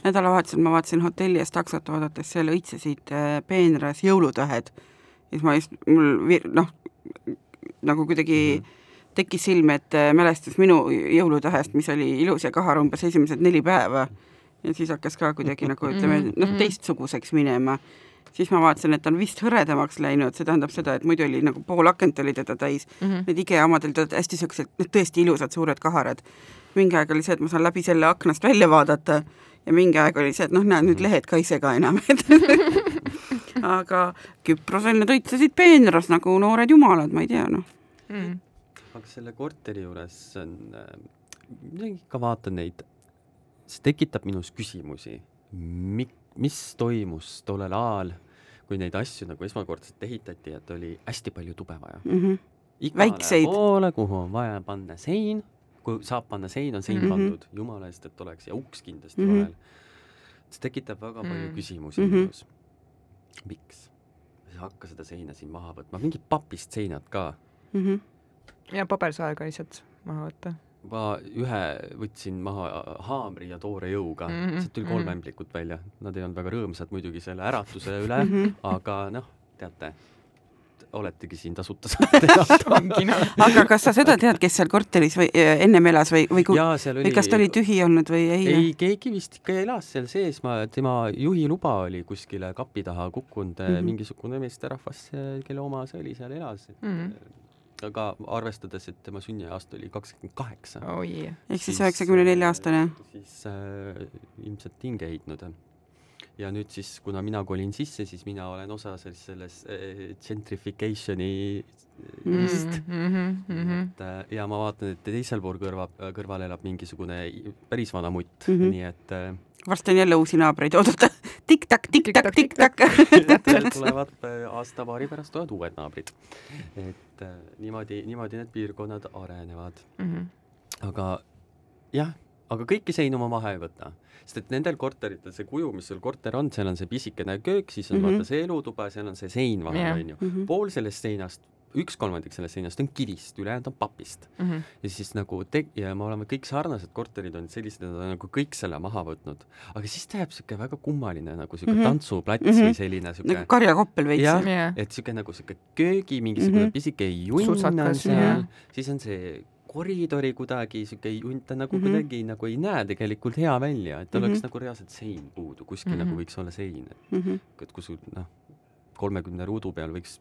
Speaker 3: nädalavahetusel ma vaatasin hotelli ees taksot vaadates, seal õitsesid äh, peenras jõulutähed. ja siis ma just, mul vir-, noh, nagu kuidagi mm -hmm tekkis silme ette mälestus minu jõulutähest, mis oli ilus ja kahar umbes esimesed neli päeva. ja siis hakkas ka kuidagi nagu ütleme, noh, mm-hmm. teistsuguseks minema. siis ma vaatasin, et ta on vist hõredamaks läinud, see tähendab seda, et muidu oli nagu pool akent oli teda täis mm, -hmm. need IKEA omadel olid hästi siuksed, need tõesti ilusad suured kaharad. mingi aeg oli see, et ma saan läbi selle aknast välja vaadata ja mingi aeg oli see, et noh, näed nüüd lehed ka ei sega enam, <laughs> aga Küprosel need õitsesid peenras nagu noored jumalad, ma ei tea, noh mm
Speaker 4: aga selle korteri juures on äh,, ikka vaatan neid, see tekitab minus küsimusi, mi-, mis toimus tollel ajal, kui neid asju nagu esmakordselt ehitati, et oli hästi palju tube vaja mm. -hmm. igale Väikseid. poole, kuhu on vaja panna sein, kui saab panna sein, on sein mm -hmm. pandud, jumala eest, et oleks, ja uks kindlasti mm -hmm. vahel. see tekitab väga palju mm -hmm. küsimusi mhm. minus. miks? hakka seda seina siin maha võtma, mingid papist seinad ka mm.
Speaker 2: -hmm ja pabersaega lihtsalt maha võtta.
Speaker 4: ma ühe võtsin maha haamri ja toore jõuga mm, -hmm. sealt tuli kolm mm -hmm. ämblikut välja, nad ei olnud väga rõõmsad muidugi selle äratuse üle mm, -hmm. aga noh, teate, oletegi siin tasuta saate <laughs>
Speaker 3: aga kas sa seda tead, kes seal korteris või ennem elas või, või kui, või kas ta oli tühi olnud või ei?
Speaker 4: ei, keegi vist ikka elas seal sees, ma, tema juhiluba oli kuskile kapi taha kukkunud mm, -hmm. mingisugune meesterahvas, kelle oma see oli, seal elas mm. -hmm aga arvestades, et tema sünniaasta oli kakskümmend kaheksa.
Speaker 3: ehk siis üheksakümne nelja aastane.
Speaker 4: siis äh, ilmselt hinge heitnud. Ja nüüd siis, kuna mina kolin sisse, siis mina olen osa sellest, sellest äh, gentrification'i vist mm. -hmm, mm -hmm. et äh, ja ma vaatan, et teisel pool kõrva, kõrval elab mingisugune päris vana mutt mm, -hmm. nii et äh,
Speaker 3: varsti on jälle uusi naabreid oodata tik-tak, tik-tak, tik-tak. <laughs>
Speaker 4: tulevad äh, aasta-paari pärast tulevad uued naabrid. et äh, niimoodi, niimoodi need piirkonnad arenevad mm. -hmm. aga jah, aga kõiki seinu ma maha ei võta, sest et nendel korteritel see kuju, mis sul korter on, seal on see pisikene köök, siis on mm -hmm. vaata see elutuba, seal on see sein vahel onju yeah.. Mm -hmm. pool sellest seinast üks kolmandik sellest seinast on kivist, ülejäänud on papist mm. -hmm. ja siis nagu te- ja me oleme kõik sarnased korterid on sellised, nad on nagu kõik selle maha võtnud. aga siis ta jääb siuke väga kummaline nagu siuke mm -hmm. tantsuplats mm -hmm. või selline siuke
Speaker 3: nagu karjakoppel veits.
Speaker 4: jah yeah., et siuke nagu siuke köögi mingisugune mm -hmm. pisike junn on seal, siis on see koridori kuidagi siuke junt, ta nagu mm -hmm. kuidagi nagu ei näe tegelikult hea välja, et oleks mm -hmm. nagu reaalselt sein puudu, kuskil mm -hmm. nagu võiks olla sein, et mm, -hmm. et kui sul noh, kolmekümne ruudu peal võiks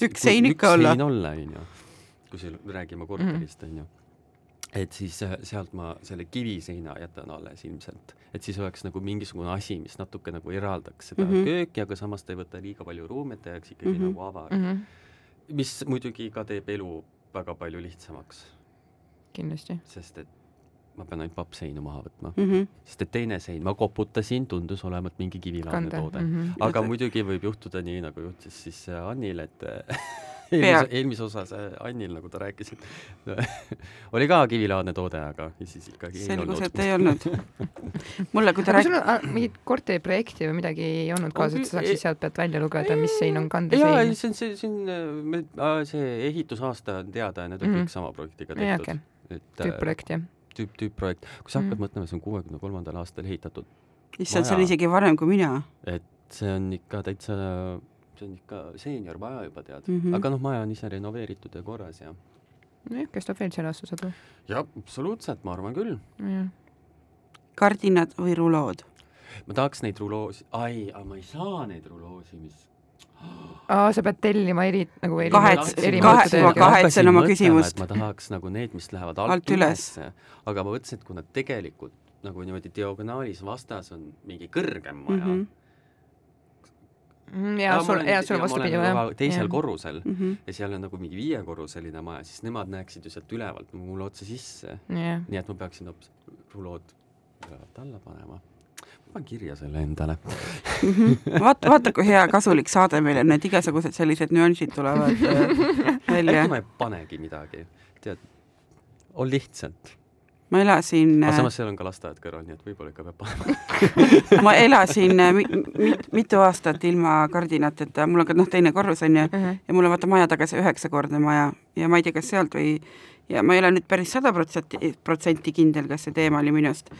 Speaker 3: üks sein ikka olla.
Speaker 4: sein olla, onju, kui siin räägime korterist, onju. et siis äh, sealt ma selle kiviseina jätan alles ilmselt, et siis oleks nagu mingisugune asi, mis natuke nagu eraldaks seda mm -hmm. kööki, aga samas ta ei võta liiga palju ruumi, et ta jääks ikkagi mm -hmm. nagu avar mm. -hmm. mis muidugi ka teeb elu väga palju lihtsamaks.
Speaker 2: Kindlasti.
Speaker 4: sest et ma pean ainult pappseinu maha võtma mm. -hmm. sest et teine sein ma koputasin, tundus olevat mingi kivilaadne toode mm. -hmm. aga muidugi võib juhtuda nii, nagu juhtus siis Annil, et <laughs> eelmise, eelmise osas äh, Annil, nagu ta rääkis, et <laughs> oli ka kivilaadne toode, aga siis ikkagi
Speaker 3: selgus, et ei olnud. <laughs> mulle, kui ta
Speaker 2: rääkis. sul äh, mingit korteriprojekti või midagi ei olnud kaasas, et sa saaksid sealt pealt välja lugeda, mis sein on kandesein?
Speaker 4: jaa, see on, see, see on, äh, see ehitusaasta on teada ja need on mm -hmm. kõik sama projektiga tehtud
Speaker 2: okay.. Tüüpprojekt, jah?
Speaker 4: tüüp, tüüpprojekt. kui sa hakkad mm mõtlema, see on kuuekümne kolmandal aastal ehitatud.
Speaker 3: issand, see on isegi varem kui mina.
Speaker 4: et see on ikka täitsa see on ikka seeniormaja juba tead mm, -hmm. aga noh, maja on ise renoveeritud ja korras ja.
Speaker 2: nojah, kestab veel selle aastasadu.
Speaker 4: jah, absoluutselt, ma arvan küll.
Speaker 3: kardinad või rulood?
Speaker 4: ma tahaks neid ruloosi, ai, aga ma ei saa neid ruloosi, mis
Speaker 2: aa, sa pead tellima eri, nagu eri
Speaker 3: kahets-, kahets-, ma kahetsen oma küsimust.
Speaker 4: ma tahaks nagu need, mis lähevad alt, alt üles, aga ma mõtlesin, et kui nad tegelikult nagu niimoodi diagonaalis vastas on mingi kõrgem maja mm, -hmm
Speaker 2: Mm, ja sul, ja sul vastupidi,
Speaker 4: jah. teisel ja. korrusel mm -hmm. ja seal on nagu mingi viiekorruseline maja, siis nemad näeksid ju sealt ülevalt mulle otse sisse
Speaker 2: yeah..
Speaker 4: nii et ma peaksin hoopis rulood ülevalt alla panema. Ma panen kirja selle endale
Speaker 3: mm. -hmm. vaata, vaata, kui hea kasulik saade meil on, et igasugused sellised nüansid tulevad äh, välja.
Speaker 4: äkki ma ei panegi midagi, tead, on lihtsalt
Speaker 3: ma elasin
Speaker 4: aga äh, samas seal on ka lasteaed kõrval, nii et võib-olla ikka peab
Speaker 3: panema <laughs> ma elasin äh, mit, mit, mitu aastat ilma kardinateta, mul on ka noh, teine korrus on ju uh, -huh. ja mul on vaata maja taga see üheksakordne maja ja ma ei tea, kas sealt või ja ma ei ole nüüd päris sada protsenti, protsenti kindel, kas see teema oli minust,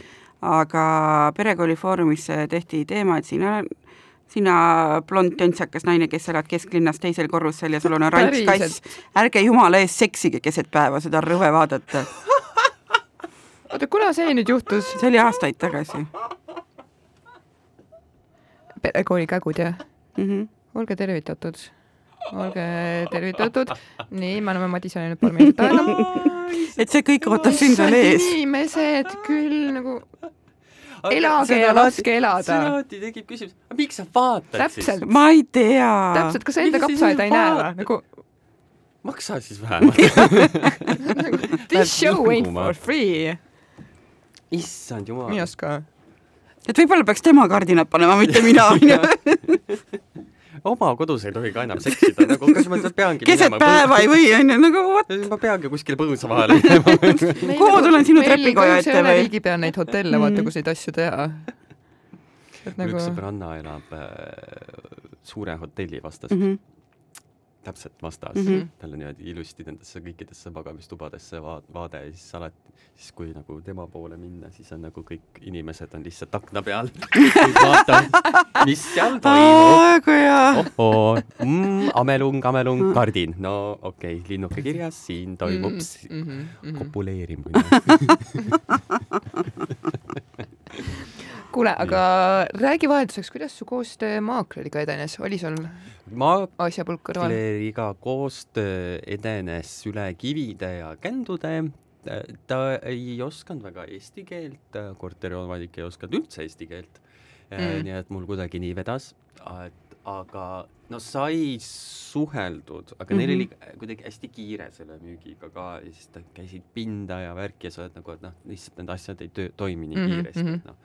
Speaker 3: aga Perekooli Foorumis tehti teema, et siin on sina blond töntsakas naine, kes elad kesklinnas teisel korrusel ja sul on oranž kass, ärge jumala eest seksige keset päeva, seda on rõve vaadata <laughs>
Speaker 2: oota, kuna see nüüd juhtus?
Speaker 3: see oli aastaid tagasi.
Speaker 2: perekooli kägud, jah mm? -hmm. olge tervitatud. olge tervitatud. nii, me oleme Madisele nüüd paar minutit aega. <laughs>
Speaker 3: et see kõik ootab sind veel ees.
Speaker 2: inimesed küll nagu elage ja laske elada. see
Speaker 4: alati tekib küsimus, miks sa vaatad
Speaker 2: Täpselt. siis?
Speaker 3: ma ei tea.
Speaker 2: täpselt, kas sa enda kapsaaeda ei näe või? nagu
Speaker 4: maksa siis vähemalt <laughs>
Speaker 2: This show ain't for free
Speaker 4: issand jumal.
Speaker 2: minu arust ka.
Speaker 3: et võib-olla peaks tema kardinad panema, mitte mina, onju <laughs> <laughs>
Speaker 4: oma kodus ei tohi ka enam seksida, nagu kas ma peangi
Speaker 3: keset päeva ei või, onju, nagu what?
Speaker 4: ma peangi kuskile põõsa vahele minema <laughs>
Speaker 3: kuhu tulen sinu trepikoja ette või?
Speaker 2: riigi peal neid hotelle, vaata, mm. kus neid asju teha.
Speaker 4: Nagu... üks sõbranna elab äh, suure hotelli vastas mm. -hmm täpselt vastas mm, -hmm. tal on niimoodi ilusti nendesse kõikidesse magamistubadesse va vaade ja siis alati, siis kui nagu tema poole minna, siis on nagu kõik inimesed on lihtsalt akna peal <laughs> mis seal toimub. ohoo mm,, amelung, amelung, mm. kardin, no okei okay,, linnuke kirjas, siin toimub mm -hmm. kopuleerimine <laughs>
Speaker 2: kuule, aga räägi vahelduseks, kuidas su koostöö maakleriga edenes, oli sul asjapulk kõrval?
Speaker 4: maakleriga koostöö edenes üle kivide ja kändude. ta ei osanud väga eesti keelt, korteriomanik ei osanud üldse eesti keelt mm.. nii et mul kuidagi nii vedas, et aga no sai suheldud, aga mm -hmm. neil oli mhm. kuidagi hästi kiire selle müügiga ka ja siis nad käisid pinda ja värki ja sa oled nagu, et noh, lihtsalt need asjad ei töö, toimi nii mm -hmm. kiiresti, et noh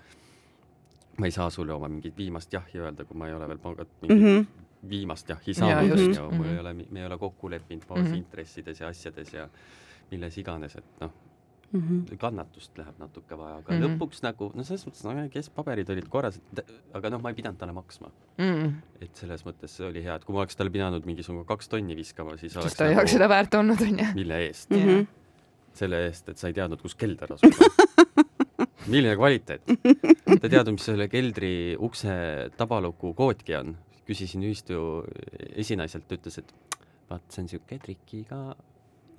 Speaker 4: ma ei saa sulle oma mingit viimast jahhi öelda, kui ma ei ole veel pangalt mingit mm -hmm. viimast jahhi saanud, onju, mul ei ole, me ei ole kokku leppinud baasintressides ja asjades ja milles iganes, et noh mm, -hmm. kannatust läheb natuke vaja, aga mm -hmm. lõpuks nagu, no selles mõttes, no kes paberid olid korras, aga noh, ma ei pidanud talle maksma mm. -hmm. et selles mõttes see oli hea, et kui ma oleks talle pidanud mingisugune kaks tonni viskama, siis oleks
Speaker 2: siis ta ei nagu, oleks seda väärt olnud, onju.
Speaker 4: mille eest mm? -hmm. selle eest, et sa ei teadnud, kus kelder asub <laughs> milline kvaliteet? ta teadnud, mis selle keldri ukse tabaluku koodki on. küsisin ühistu esinaiselt, ta ütles, et vaat see on niisugune trikiga,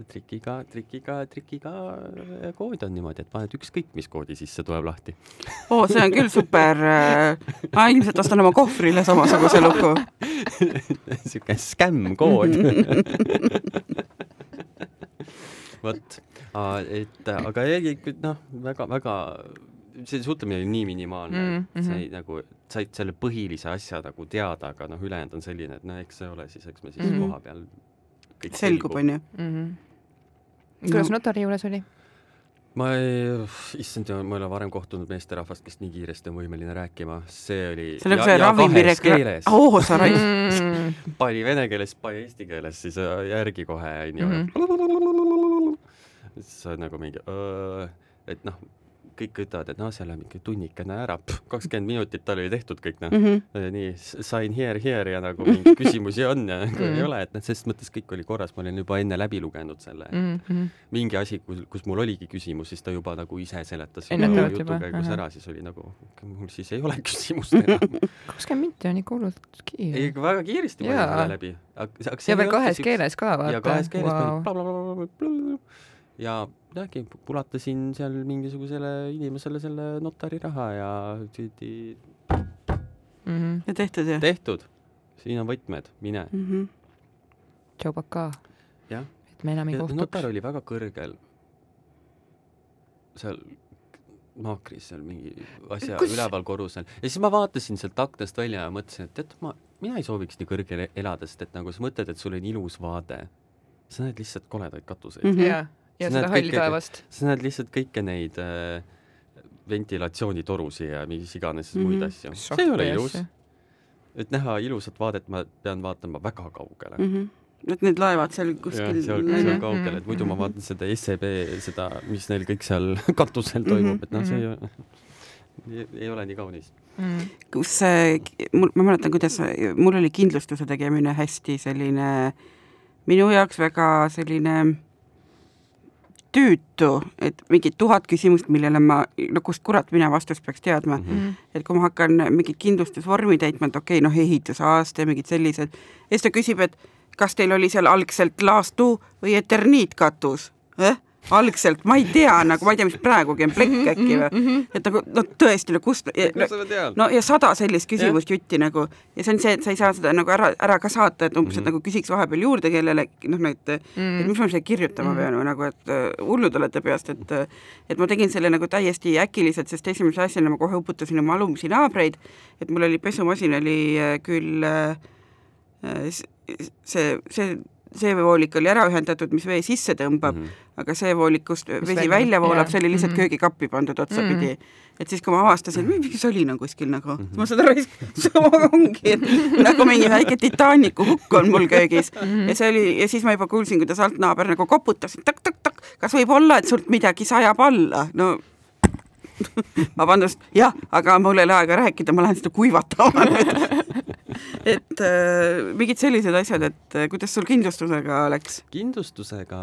Speaker 4: trikiga, trikiga, trikiga kood on niimoodi, et paned ükskõik, mis koodi sisse, tuleb lahti.
Speaker 3: oo, see on küll super. ma ilmselt ostan oma kohvrile samasuguse luku.
Speaker 4: niisugune skämm-kood <laughs> vot et aga ei, noh, väga-väga see suhtlemine oli nii minimaalne mm, -hmm. sai mhm. nagu, said selle põhilise asja nagu teada, aga noh, ülejäänud on selline, et no eks see ole siis, eks me siis mm -hmm. koha peal
Speaker 3: kõik selgub, on ju.
Speaker 2: Mhm. kuidas no. notari juures oli?
Speaker 4: ma ei, issand, ma ei ole varem kohtunud meesterahvast, kes nii kiiresti on võimeline rääkima, see oli
Speaker 3: see nagu see ravimireklaam, oo sa raisk mm.
Speaker 4: pani vene keeles, pani eesti keeles siis äh, järgi kohe, onju. Mhm. siis sa oled nagu mingi, et noh, kõik ütlevad, et noh, seal läheb ikka tunnikene ära, kakskümmend minutit tal oli tehtud kõik noh mm -hmm., nii sign here, here ja nagu mingeid <laughs> küsimusi on ja mm -hmm. ei ole, et noh, selles mõttes kõik oli korras, ma olin juba enne läbi lugenud selle mm. -hmm. mingi asi, kus, kus mul oligi küsimus, siis ta juba nagu ise seletas jutu käigus ära, siis oli nagu, mul siis ei ole küsimust enam. <laughs>
Speaker 2: kakskümmend minti on ikka hullult kiire.
Speaker 4: ei, väga kiiresti ma olin läbi.
Speaker 2: ja veel kahes keeles ka, vaata.
Speaker 4: ja kahes keeles wow. Ja midagi, pulatasin seal mingisugusele inimesele selle notari raha ja tüüdi
Speaker 3: mm. -hmm. ja tehtud ju?
Speaker 4: tehtud. siin on võtmed, mine mm. -hmm.
Speaker 2: Tšaubaka.
Speaker 4: jah.
Speaker 2: et me enam ei kohtuks.
Speaker 4: notar oli väga kõrgel. seal maakris seal mingi asja Kus... üleval korrusel ja siis ma vaatasin sealt aknast välja ja mõtlesin, et tead, ma, mina ei sooviks nii kõrgel elada, sest et nagu sa mõtled, et sul on ilus vaade. sa näed lihtsalt koledaid katuseid
Speaker 2: mm. -hmm. Yeah ja seda halltaevast.
Speaker 4: sa näed lihtsalt kõiki neid äh, ventilatsioonitorusid ja mis iganes mm -hmm. muid asju. see ei ole ilus. et näha ilusat vaadet, ma pean vaatama väga kaugele
Speaker 3: mm. -hmm et need laevad seal kuskil.
Speaker 4: seal, seal kaugel, et muidu ma mhm. vaatan seda SEB, seda, mis neil kõik seal <laughs> katusel toimub, et noh, see ei, <laughs> ei, ei ole nii kaunis
Speaker 3: mm.. kus mul, ma mäletan, kuidas mul oli kindlustuse tegemine hästi selline, minu jaoks väga selline tüütu, et mingid tuhat küsimust, millele ma, no kust kurat mina vastust peaks teadma mm. -hmm. et kui ma hakkan mingit kindlustusvormi täitma, et okei okay,, noh, ehitusaasta ja mingid sellised, ja siis ta küsib, et kas teil oli seal algselt laastuu või eterniitkatus eh?? Algselt, ma ei tea nagu, ma ei tea, mis praegugi on plekk äkki või, mhm, mhm. et nagu no tõesti, no kust no, no ja sada sellist küsimust ja. jutti nagu ja see on see, et sa ei saa seda nagu ära, ära ka saata, et umbes mm, -hmm. et nagu küsiks vahepeal juurde kellelegi, noh, need mm, -hmm. et mis ma siia kirjutama mm -hmm. pean või nagu, et uh, hullud olete peast, et et ma tegin selle nagu täiesti äkiliselt, sest esimese asjana ma kohe uputasin oma alumisi naabreid, et mul oli pesumasin oli äh, küll see, see see voolik oli ära ühendatud, mis vee sisse tõmbab mm, -hmm. aga see voolik, kust vesi välja, välja voolab, see oli lihtsalt mm -hmm. köögikappi pandud otsapidi mm. -hmm. et siis, kui ma avastasin, mingi solin on kuskil nagu mm, -hmm. ma seda raisk-, sama ongi, et nagu mingi väike Titanicu hukk on mul köögis mm. -hmm. ja see oli, ja siis ma juba kuulsin, kuidas altnaaber nagu koputas, tak-tak-tak, kas võib olla, et sult midagi sajab alla, no <laughs> vabandust, jah, aga mul ei ole aega rääkida, ma lähen seda kuivatama nüüd <laughs> et äh, mingid sellised asjad, et äh, kuidas sul kindlustusega läks?
Speaker 4: kindlustusega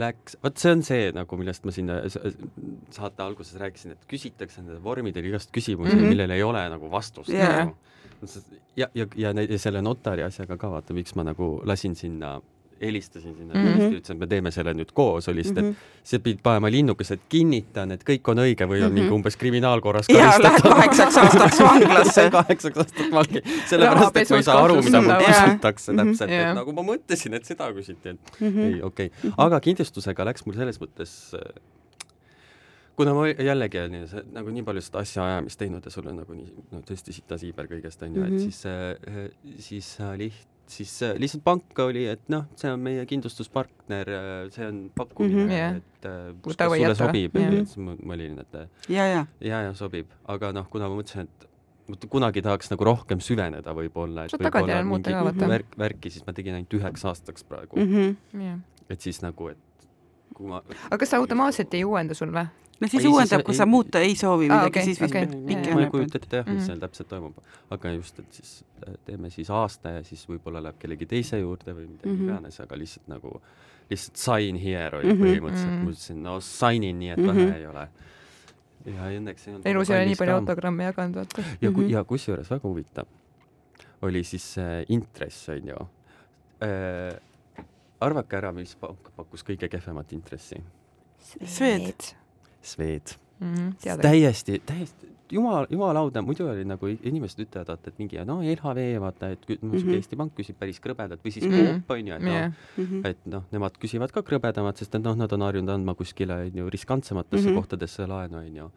Speaker 4: läks, vot see on see nagu, millest ma siin saate alguses rääkisin, et küsitakse nende vormidel igast küsimusi mm, -hmm. millel ei ole nagu vastust yeah.. Nagu. ja, ja, ja, ja selle notari asjaga ka vaata, miks ma nagu lasin sinna helistasin sinna mm, -hmm. ütlesin, et me teeme selle nüüd koos, oli lihtsalt mm, -hmm. et sa pidid panema linnukese, et kinnitan, et kõik on õige või on mm -hmm. mingi umbes kriminaalkorras
Speaker 3: karistatud. ja kaheksaks <laughs> aastaks vanglasse
Speaker 4: kaheksaks aastaks vangi, sellepärast et ma ei saa aru, mida mul küsitakse mhm. täpselt, et nagu ma mõtlesin, et seda küsiti, et mm -hmm. ei, okei okay., aga kindlustusega läks mul selles mõttes kuna ma jällegi olen nagu nii palju seda asjaajamist teinud ja sul on nagu nii, no tõesti sitasiiber kõigest on ju mm, -hmm. et siis, äh, siis sa liht-, siis äh, lihtsalt pank oli, et noh, see on meie kindlustuspartner, äh, see on pakkumine mm, -hmm, yeah. et äh, kas sulle jätta. sobib yeah., et siis ma, ma olin, et
Speaker 3: ja, ja,
Speaker 4: ja, ja sobib, aga noh, kuna ma mõtlesin, et kunagi tahaks nagu rohkem süveneda võib-olla,
Speaker 2: et võib-olla mingi
Speaker 4: värk, värki, siis ma tegin ainult üheks aastaks praegu mm. -hmm. Yeah. et siis nagu, et kui ma
Speaker 2: aga kas ta automaatselt ei uuenda sul või?
Speaker 3: No siis uuendab, kui sa muuta ei soovi midagi ah,, okay, siis vist okay.
Speaker 4: pikemalt. ma ei kujuta ette jah, mis mhm. seal täpselt toimub, aga just, et siis äh, teeme siis aasta ja siis võib-olla läheb kellegi teise juurde või midagi mm -hmm. iganes, aga lihtsalt nagu, lihtsalt sign here oli mm -hmm. põhimõtteliselt mm, -hmm. ma ütlesin, no sign in nii, et mm -hmm. vähe ei ole ja õnneks ei olnud
Speaker 2: elus ei ole nii palju autogramme jaganud, vaata.
Speaker 4: ja ku-, ja kusjuures väga huvitav oli siis äh, intress, on ju äh,. arvake ära, mis pank pakkus kõige kehvemat intressi?
Speaker 3: Swed
Speaker 4: Swed mm. -hmm, täiesti, täiesti jumal, jumalauda, muidu oli nagu inimesed ütlevad, vaata, et mingi no LHV, vaata, et mm -hmm. Eesti Pank küsib päris krõbedat või siis mm -hmm. Coop on ju, et noh yeah. mm -hmm., et noh, nemad küsivad ka krõbedamat, sest et noh, nad on harjunud andma kuskile on ju riskantsematesse mm -hmm. kohtadesse laenu on ju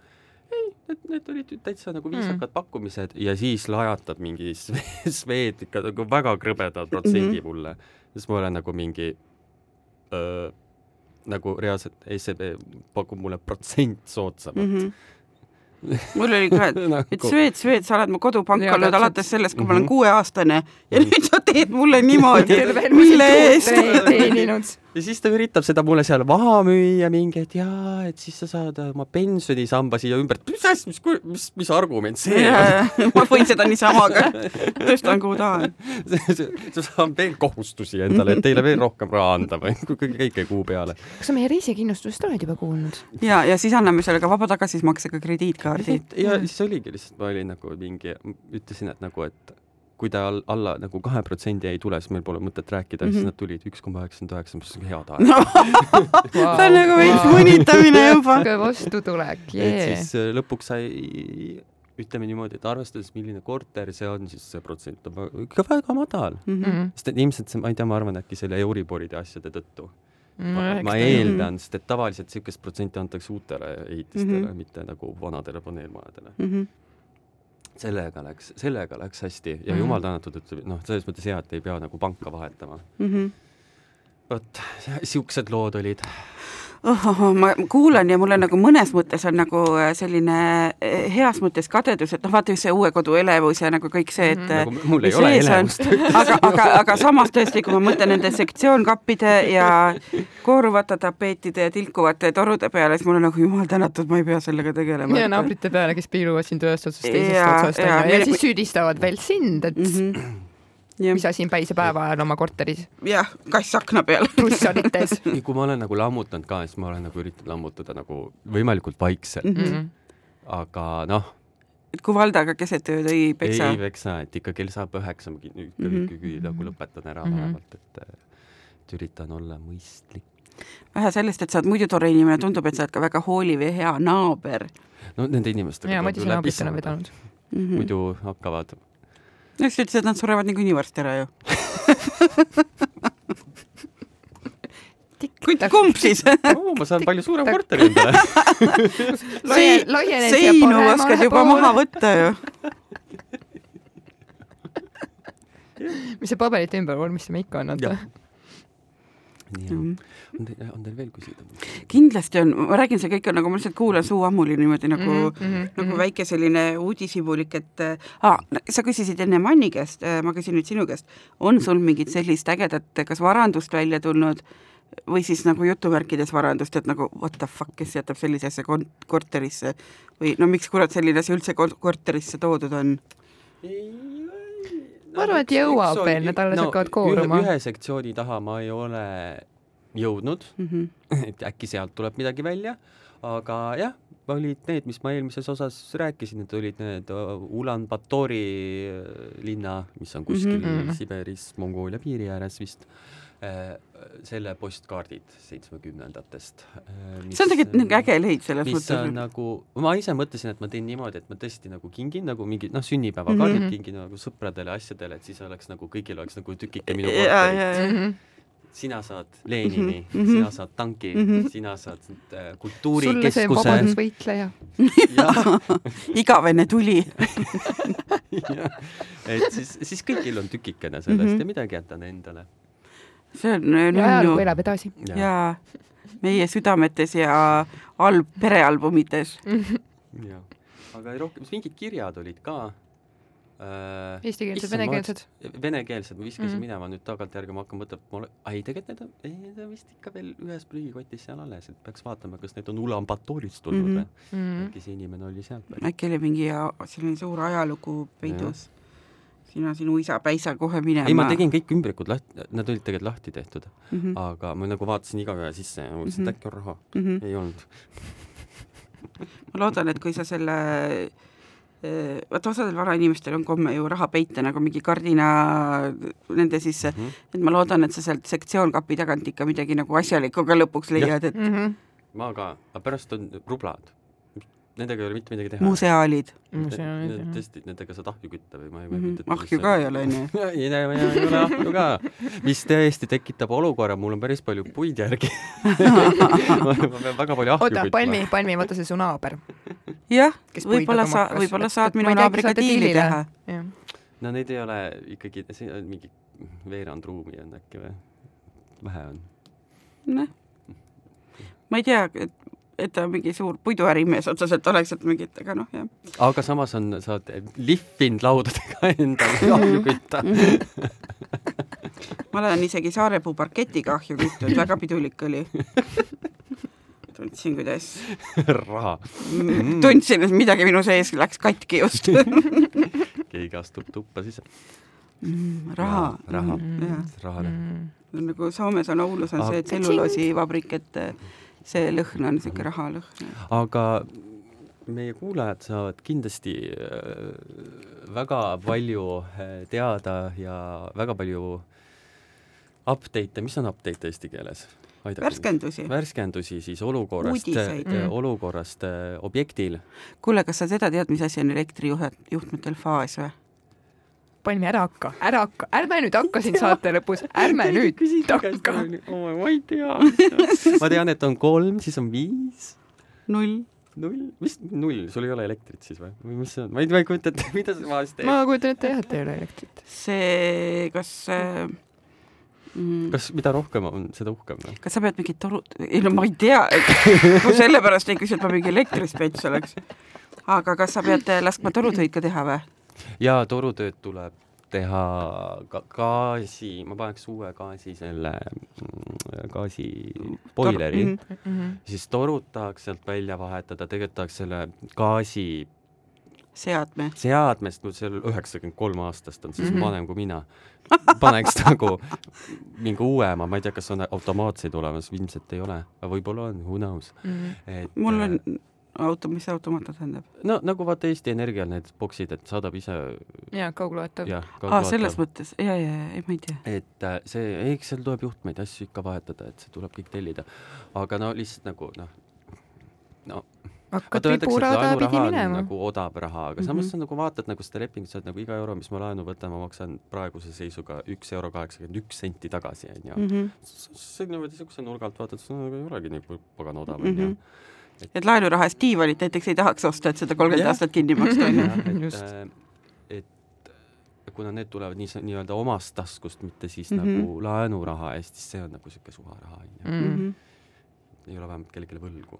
Speaker 4: ei, need, need olid täitsa nagu viisakad mm. pakkumised ja siis lajatab mingi Swed <laughs> ikka nagu väga krõbeda protsendi mm -hmm. mulle. siis ma olen nagu mingi öö, nagu reaalselt SEB pakub mulle protsent soodsamat mm. -hmm <laughs>
Speaker 3: mul oli ka, et nagu..., et Swed, Swed, sa oled mu kodupank olnud alates sellest, kui mm -hmm. ma olen mhm. kuueaastane ja -hmm. nüüd sa teed mulle niimoodi, mille eest <laughs>
Speaker 4: ja siis ta üritab seda mulle seal maha müüa mingi, et jaa, et siis sa saad oma pensionisamba siia ümber, mis asja, mis, mis, mis argument see
Speaker 3: on? <laughs> ma võin seda niisama ka, tõstan kuhu tahan. <laughs>
Speaker 4: sa saad veel kohustusi endale, et teile veel rohkem raha anda või kõike kuu peale.
Speaker 2: kas sa meie reisikindlustusest oled juba kuulnud?
Speaker 3: ja, ja siis anname selle ka vaba tagasimaksega krediitkaardi.
Speaker 4: ja siis oligi lihtsalt, ma olin nagu mingi, ütlesin, et nagu, et kui ta all, alla nagu kahe protsendi ei tule, siis meil pole mõtet rääkida mm, -hmm. siis mhm. nad tulid üks koma üheksakümmend üheksa, mis on hea tahe
Speaker 3: no, wow. <laughs> see on nagu veits mõnitamine <laughs> juba.
Speaker 2: vastutulek, jee.
Speaker 4: et siis äh, lõpuks sai, ütleme niimoodi, et arvestades, milline korter see on, siis see protsent on ikka väga madal mm. -hmm. sest et ilmselt see, ma ei tea, ma arvan, äkki selle Euriboride asjade tõttu no,. ma, ma eeldan, sest et tavaliselt niisugust protsenti antakse uutele ehitistele mm, -hmm. mitte nagu vanadele paneelmajadele mm. -hmm sellega läks, sellega läks hästi ja mm -hmm. jumal tänatud, et noh, selles mõttes hea, et ei pea nagu panka vahetama mm. -hmm. vot, siuksed lood olid
Speaker 3: oh, ma kuulan ja mul on nagu mõnes mõttes on nagu äh, selline äh, heas mõttes kadedus, et noh, vaata just see uue kodu elevus ja nagu kõik see, et mm
Speaker 4: -hmm. nagu mul ei ole elevust. <laughs>
Speaker 3: aga, aga, aga samas tõesti, kui ma mõtlen nende sektsioonkappide ja kooruvate tapeetide ja tilkuvate torude peale, siis mul on nagu jumal tänatud, ma ei pea sellega tegelema.
Speaker 2: ja naabrite peale, kes piiluvad sind ühest otsast teisest otsast ja, ja, ja siis süüdistavad veel sind, et mm -hmm Ja. Mis asi on päisepäeva ajal oma korteris.
Speaker 3: jah, kass akna peal. <laughs>
Speaker 2: plussonites
Speaker 4: kui ma olen nagu lammutanud ka, siis ma olen nagu üritanud lammutada nagu võimalikult vaikselt mm. -hmm. aga noh.
Speaker 3: et kui Valdaga keset ööd ei peksa?
Speaker 4: ei peksa, et ikka kell saab üheksa, ma ikkagi mm -hmm. nagu lõpetan ära mm -hmm. vähemalt, et, et üritan olla mõistlik.
Speaker 3: vähe sellest, et sa oled muidu tore inimene, tundub, et sa oled ka väga hooliv ja hea naaber.
Speaker 4: no nende inimestega.
Speaker 2: jaa, Madis on naabritena vedanud
Speaker 4: mm. -hmm. muidu hakkavad
Speaker 3: no just ütles, et nad surevad niikuinii varsti ära ju kumb siis
Speaker 4: oh, ma saan palju suurema korteri endale
Speaker 3: seinu oskad juba maha võtta ju
Speaker 2: mis see paberite ümber vormistama ikka on, vaata
Speaker 4: nii mm. On teil, on teil veel küsida?
Speaker 3: kindlasti on, ma räägin, see kõik on nagu, ma lihtsalt kuulan suu ammuli niimoodi nagu mm, -hmm. nagu mhm. väike selline uudishimulik, et ah, sa küsisid enne Manni käest, äh, ma küsin nüüd sinu käest, on sul mingit sellist ägedat, kas varandust välja tulnud või siis nagu jutumärkides varandust, et nagu what the fuck, kes jätab sellise asja korterisse või no miks kurat selline asi üldse korterisse toodud on?
Speaker 2: ma arvan, et jõuab veel, need alles no, hakkavad kooruma.
Speaker 4: ühe sektsiooni taha ma ei ole jõudnud mm, -hmm. <laughs> et äkki sealt tuleb midagi välja, aga jah, olid need, mis ma eelmises osas rääkisin, need olid need Ulan-Batori äh, linna, mis on kuskil mm -hmm. Siberis, Mongoolia piiri ääres vist Äh, selle postkaardid seitsmekümnendatest.
Speaker 3: Äh, see on tegelikult nagu äge leid selles
Speaker 4: mis mõttes. nagu, ma ise mõtlesin, et ma teen niimoodi, et ma tõesti nagu kingin nagu mingid noh, sünnipäevakaardid mm -hmm. kingin nagu sõpradele, asjadele, et siis oleks nagu kõigil oleks nagu tükike minu korterit mm. -hmm sina saad Lenini mm, -hmm. sina saad tanki mm, -hmm. sina saad äh, kultuurikeskuse. sulle see
Speaker 2: vabadusvõitleja <laughs>
Speaker 3: igavene tuli <laughs>
Speaker 4: et siis, siis kõigil on tükikene sellest mm -hmm. ja midagi jätan endale
Speaker 3: see on
Speaker 2: ja ajalugu elab edasi.
Speaker 3: jaa, meie südametes ja alb-, perealbumites
Speaker 4: jah, aga rohkem, mingid kirjad olid ka
Speaker 2: äh,. Eestikeelsed, venekeelsed?
Speaker 4: venekeelsed, ma viskasin mm -hmm. minema nüüd tagantjärgi, ma hakkan mõtlema, ma olen, ei tegelikult need on, ei need on vist ikka veel ühes prügikotis seal alles, et peaks vaatama, kas need on Ulan-Batorist tulnud või mm -hmm. äkki see inimene oli sealt
Speaker 3: pärit. äkki oli mingi selline suur ajalugu peidus sina, sinu isa päisa kohe minema.
Speaker 4: ei, ma tegin kõik ümbrikud lahti, nad olid tegelikult lahti tehtud mm, -hmm. aga ma nagu vaatasin igaühe sisse ja mõtlesin mm, -hmm. et äkki on raha mm. -hmm. ei olnud
Speaker 3: ma loodan, et kui sa selle vaata, osadel vanainimestel on komme ju raha peita nagu mingi kardina nende sisse mm, -hmm. et ma loodan, et sa sealt sektsioonkapi tagant ikka midagi nagu asjalikku ka lõpuks leiad, et
Speaker 4: mm -hmm. ma ka, aga pärast on rublad nendega ei ole mitte midagi teha.
Speaker 3: museaalid.
Speaker 4: tõesti, nendega saad ahju kütta või ma ei, ma
Speaker 3: ei kujuta ette. ahju ka ei ole, onju. <laughs>
Speaker 4: ei, ei ole ahju ka, mis tõesti tekitab olukorra, mul on päris palju puid järgi <laughs> ma pean väga palju ahju
Speaker 2: kütma. oota, Palmi, Palmi, vaata see su naaber.
Speaker 3: jah, võib-olla sa, võib-olla saad minu naabriga diili teha.
Speaker 4: no neid ei ole ikkagi, see on mingi veerand ruumi on äkki või? vähe on.
Speaker 3: noh, ma ei tea, et ta mingi suur puiduärimees otseselt oleks, et mingit, aga noh, jah.
Speaker 4: aga samas on, saad lihvinud laudadega <laughs> endale ahju kütta <laughs>
Speaker 3: ma olen isegi Saarepuu parketiga ahju kütnud, väga pidulik oli. tundsin, kuidas <laughs>
Speaker 4: raha
Speaker 3: mm.. tundsin, et midagi minu sees läks katki just
Speaker 4: keegi astub tuppa sisse
Speaker 3: mm,. raha.
Speaker 4: raha mm., rahale
Speaker 3: mm.. nagu Soomes on Oulus on see tselluloosivabrik, et see lõhn on niisugune rahalõhn.
Speaker 4: aga meie kuulajad saavad kindlasti äh, väga palju äh, teada ja väga palju update'e, mis on update eesti keeles?
Speaker 3: värskendusi.
Speaker 4: värskendusi siis olukorrast, äh, mm. olukorrast objektil.
Speaker 3: kuule, kas sa seda tead, mis asi on elektrijuhtmetel faas või?
Speaker 2: Palmi, ära hakka, ära hakka, ärme nüüd hakka siin saate lõpus, ärme nüüd hakka.
Speaker 4: ma ei tea. ma tean, et on kolm, siis on viis.
Speaker 3: null.
Speaker 4: null, mis null, sul ei ole elektrit siis või, või mis see on, ma ei, ma ei kujuta ette, <laughs> mida sa vahest
Speaker 2: teed. ma kujutan ette jah, et ei ole elektrit.
Speaker 3: see, kas äh,
Speaker 4: mm. kas mida rohkem on, seda uhkem või?
Speaker 3: kas sa pead mingit toru, ei no ma ei tea, ma sellepärast ei küsi, et ma mingi elektrispets oleks. aga kas sa pead laskma torutöid ka teha või?
Speaker 4: Ja torutööd tuleb teha ka gaasi, ma paneks uue gaasi selle mm, gaasiboileri mm, -hmm. siis torud tahaks sealt välja vahetada, tegelikult tahaks selle gaasi
Speaker 3: seadme.
Speaker 4: seadmest, no seal üheksakümmend kolm aastast on siis mm -hmm. vanem kui mina. paneks nagu mingi uuema, ma ei tea, kas on automaatseid olemas, ilmselt ei ole, aga võib-olla on, who knows mm.
Speaker 3: -hmm. et mul on äh, auto, mis automaat tähendab?
Speaker 4: no nagu vaata Eesti Energial need boksid, et saadab ise.
Speaker 2: jaa, kaugloetav.
Speaker 3: aa, selles mõttes, ja, ja, ja, ei ma ei tea.
Speaker 4: et äh, see, eks seal tuleb juhtmeid, asju ikka vahetada, et see tuleb kõik tellida. aga no lihtsalt nagu noh, no
Speaker 2: hakkad viburada pidi minema.
Speaker 4: nagu odav raha, aga mm -hmm. samas sa nagu vaatad nagu seda lepingut, sa oled nagu iga euro, mis ma laenu võtan, ma maksan praeguse seisuga üks euro kaheksakümmend üks senti tagasi, onju. Mhm. see niimoodi niisuguse nurga alt vaatad, see nagu ei olegi nii pagan odav, onju mhm
Speaker 3: et, et laenuraha eest diivanit näiteks ei tahaks osta, et seda kolmkümmend aastat kinni maksta,
Speaker 4: onju. et, et kuna need tulevad nii, nii-öelda omast taskust, mitte siis mm -hmm. nagu laenuraha eest, siis see on nagu niisugune suvaraha, onju. Mhm. ei ole vähemalt kellelegi võlgu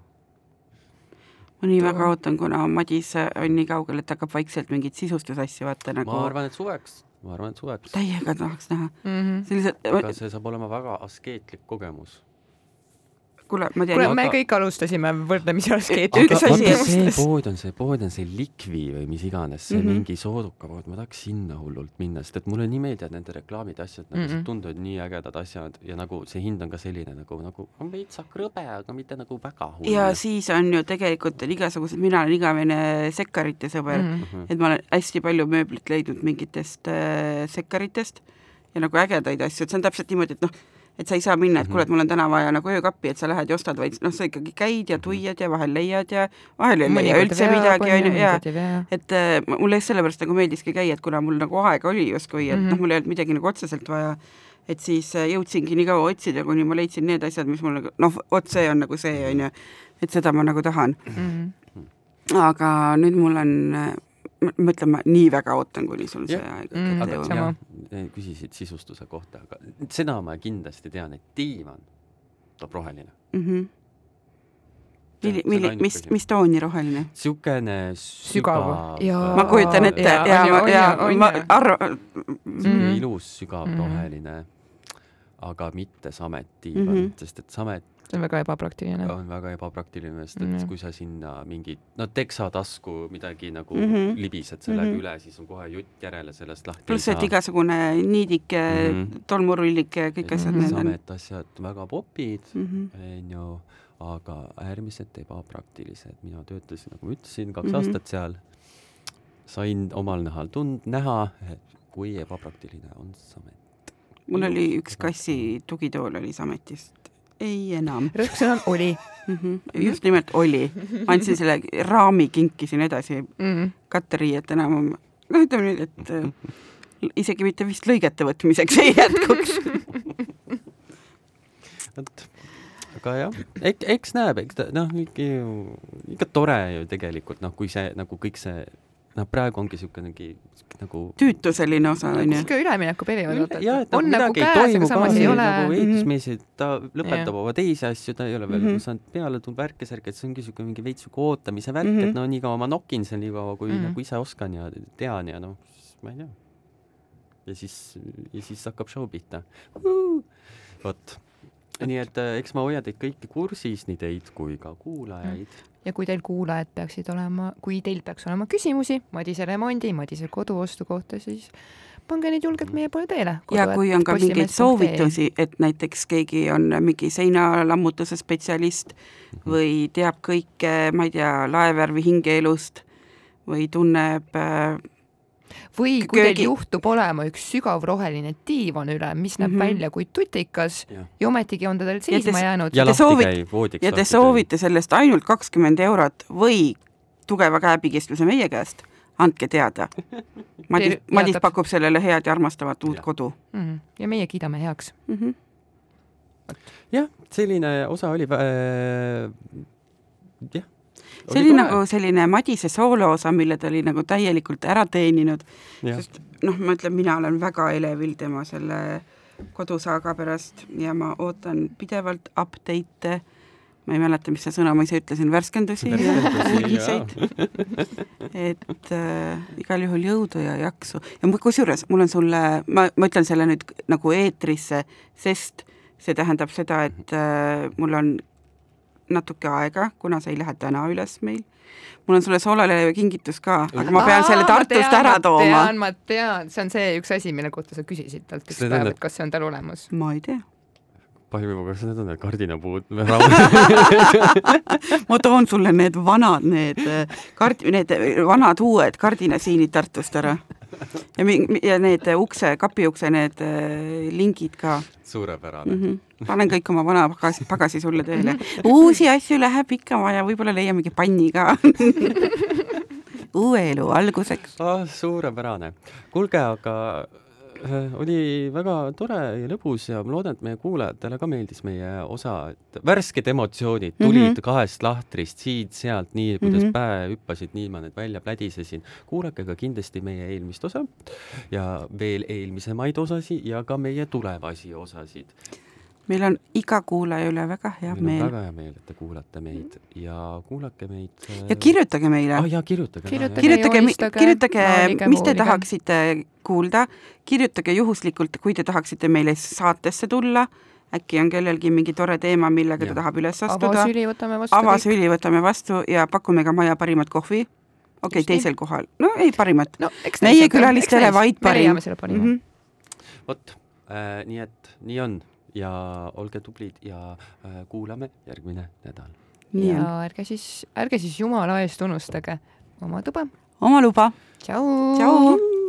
Speaker 3: ma nii väga ootan, kuna Madis on nii kaugel, et hakkab vaikselt mingeid sisustusasju vaata nagu
Speaker 4: ma arvan, et suveks, ma arvan, et suveks.
Speaker 3: täiega tahaks näha mm.
Speaker 4: -hmm. sellised aga see saab olema väga askeetlik kogemus
Speaker 3: kuule, ma tean.
Speaker 2: kuule, me kõik alustasime võrdlemisi askeeti.
Speaker 4: üks asi, see pood on see, pood on see Likvi või mis iganes, see mm -hmm. mingi sooduka pood, ma tahaks sinna hullult minna, sest et mulle nii meeldivad nende reklaamid, asjad, nagu mm -hmm. tunduvad nii ägedad asjad ja nagu see hind on ka selline nagu, nagu on veitsa krõbe, aga mitte nagu väga hull.
Speaker 3: ja siis on ju tegelikult on igasugused, mina olen igavene sekkarite sõber mm, -hmm. et ma olen hästi palju mööblit leidnud mingitest äh, sekkaritest ja nagu ägedaid asju, et see on täpselt niimoodi, et noh, et sa ei saa minna, et kuule, et mul on täna vaja nagu öökappi, et sa lähed ja ostad, vaid noh, sa ikkagi käid ja mhm. tuiad ja vahel leiad ja vahel ei leia üldse midagi, onju, ja et äh, mulle just sellepärast nagu meeldiski käia, et kuna mul nagu aega oli justkui, et mm -hmm. noh, mul ei olnud midagi nagu otseselt vaja, et siis äh, jõudsingi nii kaua otsida, kuni ma leidsin need asjad, mis mul nagu noh, vot see on nagu see, onju, et seda ma nagu tahan mm. -hmm. aga nüüd mul on ma ütlen, ma nii väga ootan, kuni sul see aeg
Speaker 4: mm, aga jah, küsisid sisustuse kohta, aga seda ma kindlasti tean, et diivan tuleb roheline mm. -hmm.
Speaker 3: Milli, milli, mis, mis tooni roheline?
Speaker 4: niisugune sügav,
Speaker 3: sügav. ma kujutan ette ja, ja, ja, ja ma arvan.
Speaker 4: ilus sügav mm -hmm. roheline, aga mitte samet diivan mm, -hmm. sest et samet
Speaker 2: see on väga ebapraktiline.
Speaker 4: on väga ebapraktiline, sest et mm -hmm. kui sa sinna mingi, no teksatasku midagi nagu mm -hmm. libised sellega mm -hmm. üle, siis on kohe jutt järele sellest lahti.
Speaker 3: pluss, et igasugune niidike mm -hmm., tolmurullike, kõik asjad
Speaker 4: mm. -hmm. samed asjad väga popid, mhm. onju, aga äärmiselt ebapraktilised. mina töötasin, nagu ma ütlesin, kaks mm -hmm. aastat seal, sain omal nahal tund-, näha, kui ebapraktiline on samet.
Speaker 3: mul oli üks kassi tugitool oli sametist ei enam.
Speaker 2: rõhksõna on oli
Speaker 3: mm. -hmm. just nimelt oli. andsin selle raami, kinkisin edasi mm -hmm. katteriietena, noh, ütleme nüüd, et äh, isegi mitte vist lõigete võtmiseks ei jätkuks
Speaker 4: vot, aga jah, eks, eks näeb, eks ta noh, ikka tore ju tegelikult noh, kui see nagu kõik see noh, praegu ongi niisugune nagu
Speaker 3: tüütu selline osa
Speaker 2: on
Speaker 3: ju.
Speaker 2: niisugune üleminekuperiood,
Speaker 4: vaata. jah, et nagu midagi ei toimu ka, ole... nagu ehitusmees, et ta lõpetab yeah. oma teisi asju, ta ei ole veel mm -hmm. saanud peale tulnud värke-särke, et see ongi niisugune mingi veits sihuke ootamise värk mm, -hmm. et no nii kaua ma nokin seal, nii kaua kui mm -hmm. nagu ise oskan ja tean ja noh, ma ei tea. ja siis, ja siis hakkab show pihta. vot nii et äh, eks ma hoian teid kõiki kursis, nii teid kui ka kuulajaid mm
Speaker 2: ja kui teil kuulajad peaksid olema, kui teil peaks olema küsimusi Madise remondi, Madise koduostu kohta, siis pange neid julgelt meie poole teele.
Speaker 3: ja kui on ka mingeid soovitusi, et näiteks keegi on mingi seinalammutuse spetsialist või teab kõike, ma ei tea, laevärvi hingeelust või tunneb äh,
Speaker 2: või kui teil juhtub olema üks sügav roheline diivan üle, mis näeb mm -hmm. välja kui tutikas ja, ja ometigi on ta teil seisma jäänud.
Speaker 3: ja te soovite, ja te soovite sellest ainult kakskümmend eurot või tugeva käepigistuse meie käest, andke teada. <laughs> Madis, Madis pakub sellele head ja armastavat uut ja. kodu
Speaker 2: mm. -hmm. ja meie kiidame heaks mm. -hmm.
Speaker 4: jah, selline osa oli äh,, jah
Speaker 3: see oli, oli nagu selline Madise sooloosa, mille ta oli nagu täielikult ära teeninud, sest noh, ma ütlen, mina olen väga elevil tema selle kodusaaga pärast ja ma ootan pidevalt update'e, ma ei mäleta, mis see sõna ma ise ütlesin, värskendusi, uudiseid. et äh, igal juhul jõudu ja jaksu. Ja kusjuures mul on sulle, ma, ma ütlen selle nüüd nagu eetrisse, sest see tähendab seda, et äh, mul on natuke aega, kuna see ei lähe täna üles meil. mul on sulle soolele kingitus ka, aga ma pean Aa, selle Tartust tean, ära tooma.
Speaker 2: ma tean, ma tean, see on see üks asi, mille kohta sa küsisid talt üks päev, et kas see on tal olemas.
Speaker 3: ma ei tea
Speaker 4: Palmi, kas need on need kardinapuud <laughs>
Speaker 3: ma toon sulle need vanad, need kard-, need vanad uued kardinasiinid Tartust ära ja, ja need ukse, kapiukse need äh, lingid ka.
Speaker 4: suurepärane mm. -hmm.
Speaker 3: panen kõik oma vana pagasi, pagasi sulle teele. uusi asju läheb ikka vaja, võib-olla leiamegi panni ka <laughs> uue elu alguseks
Speaker 4: ah,. suurepärane. kuulge, aga oli väga tore ja lõbus ja ma loodan, et meie kuulajatele ka meeldis meie osa, et värsked emotsioonid tulid mm -hmm. kahest lahtrist siit-sealt, nii kuidas mm -hmm. päe hüppasid, nii ma need välja plädisesin. kuulake ka kindlasti meie eelmist osa ja veel eelmisemaid osasid ja ka meie tulevasi osasid
Speaker 3: meil on iga kuulaja üle väga hea meil meel.
Speaker 4: väga hea meel, et te kuulate meid ja kuulake meid.
Speaker 3: ja äh, kirjutage meile
Speaker 4: ah,. jaa, kirjutage.
Speaker 3: kirjutage, kirjutage, kirjutage, mis te tahaksite kuulda, kirjutage juhuslikult, kui te tahaksite meile saatesse tulla äkki on kellelgi mingi tore teema, millega ja. ta tahab üles astuda.
Speaker 2: avasüli võtame vastu.
Speaker 3: avasüli võtame vastu ja pakume ka maja parimat kohvi. okei okay,, teisel kohal. no ei parimat no,. meie külalistele vaid parim.
Speaker 2: Mhm.
Speaker 4: vot äh,, nii et nii on ja olge tublid ja äh, kuulame järgmine nädal.
Speaker 2: ja ärge siis, ärge siis jumala eest unustage oma tuba.
Speaker 3: oma luba.
Speaker 2: tšau.
Speaker 3: tšau.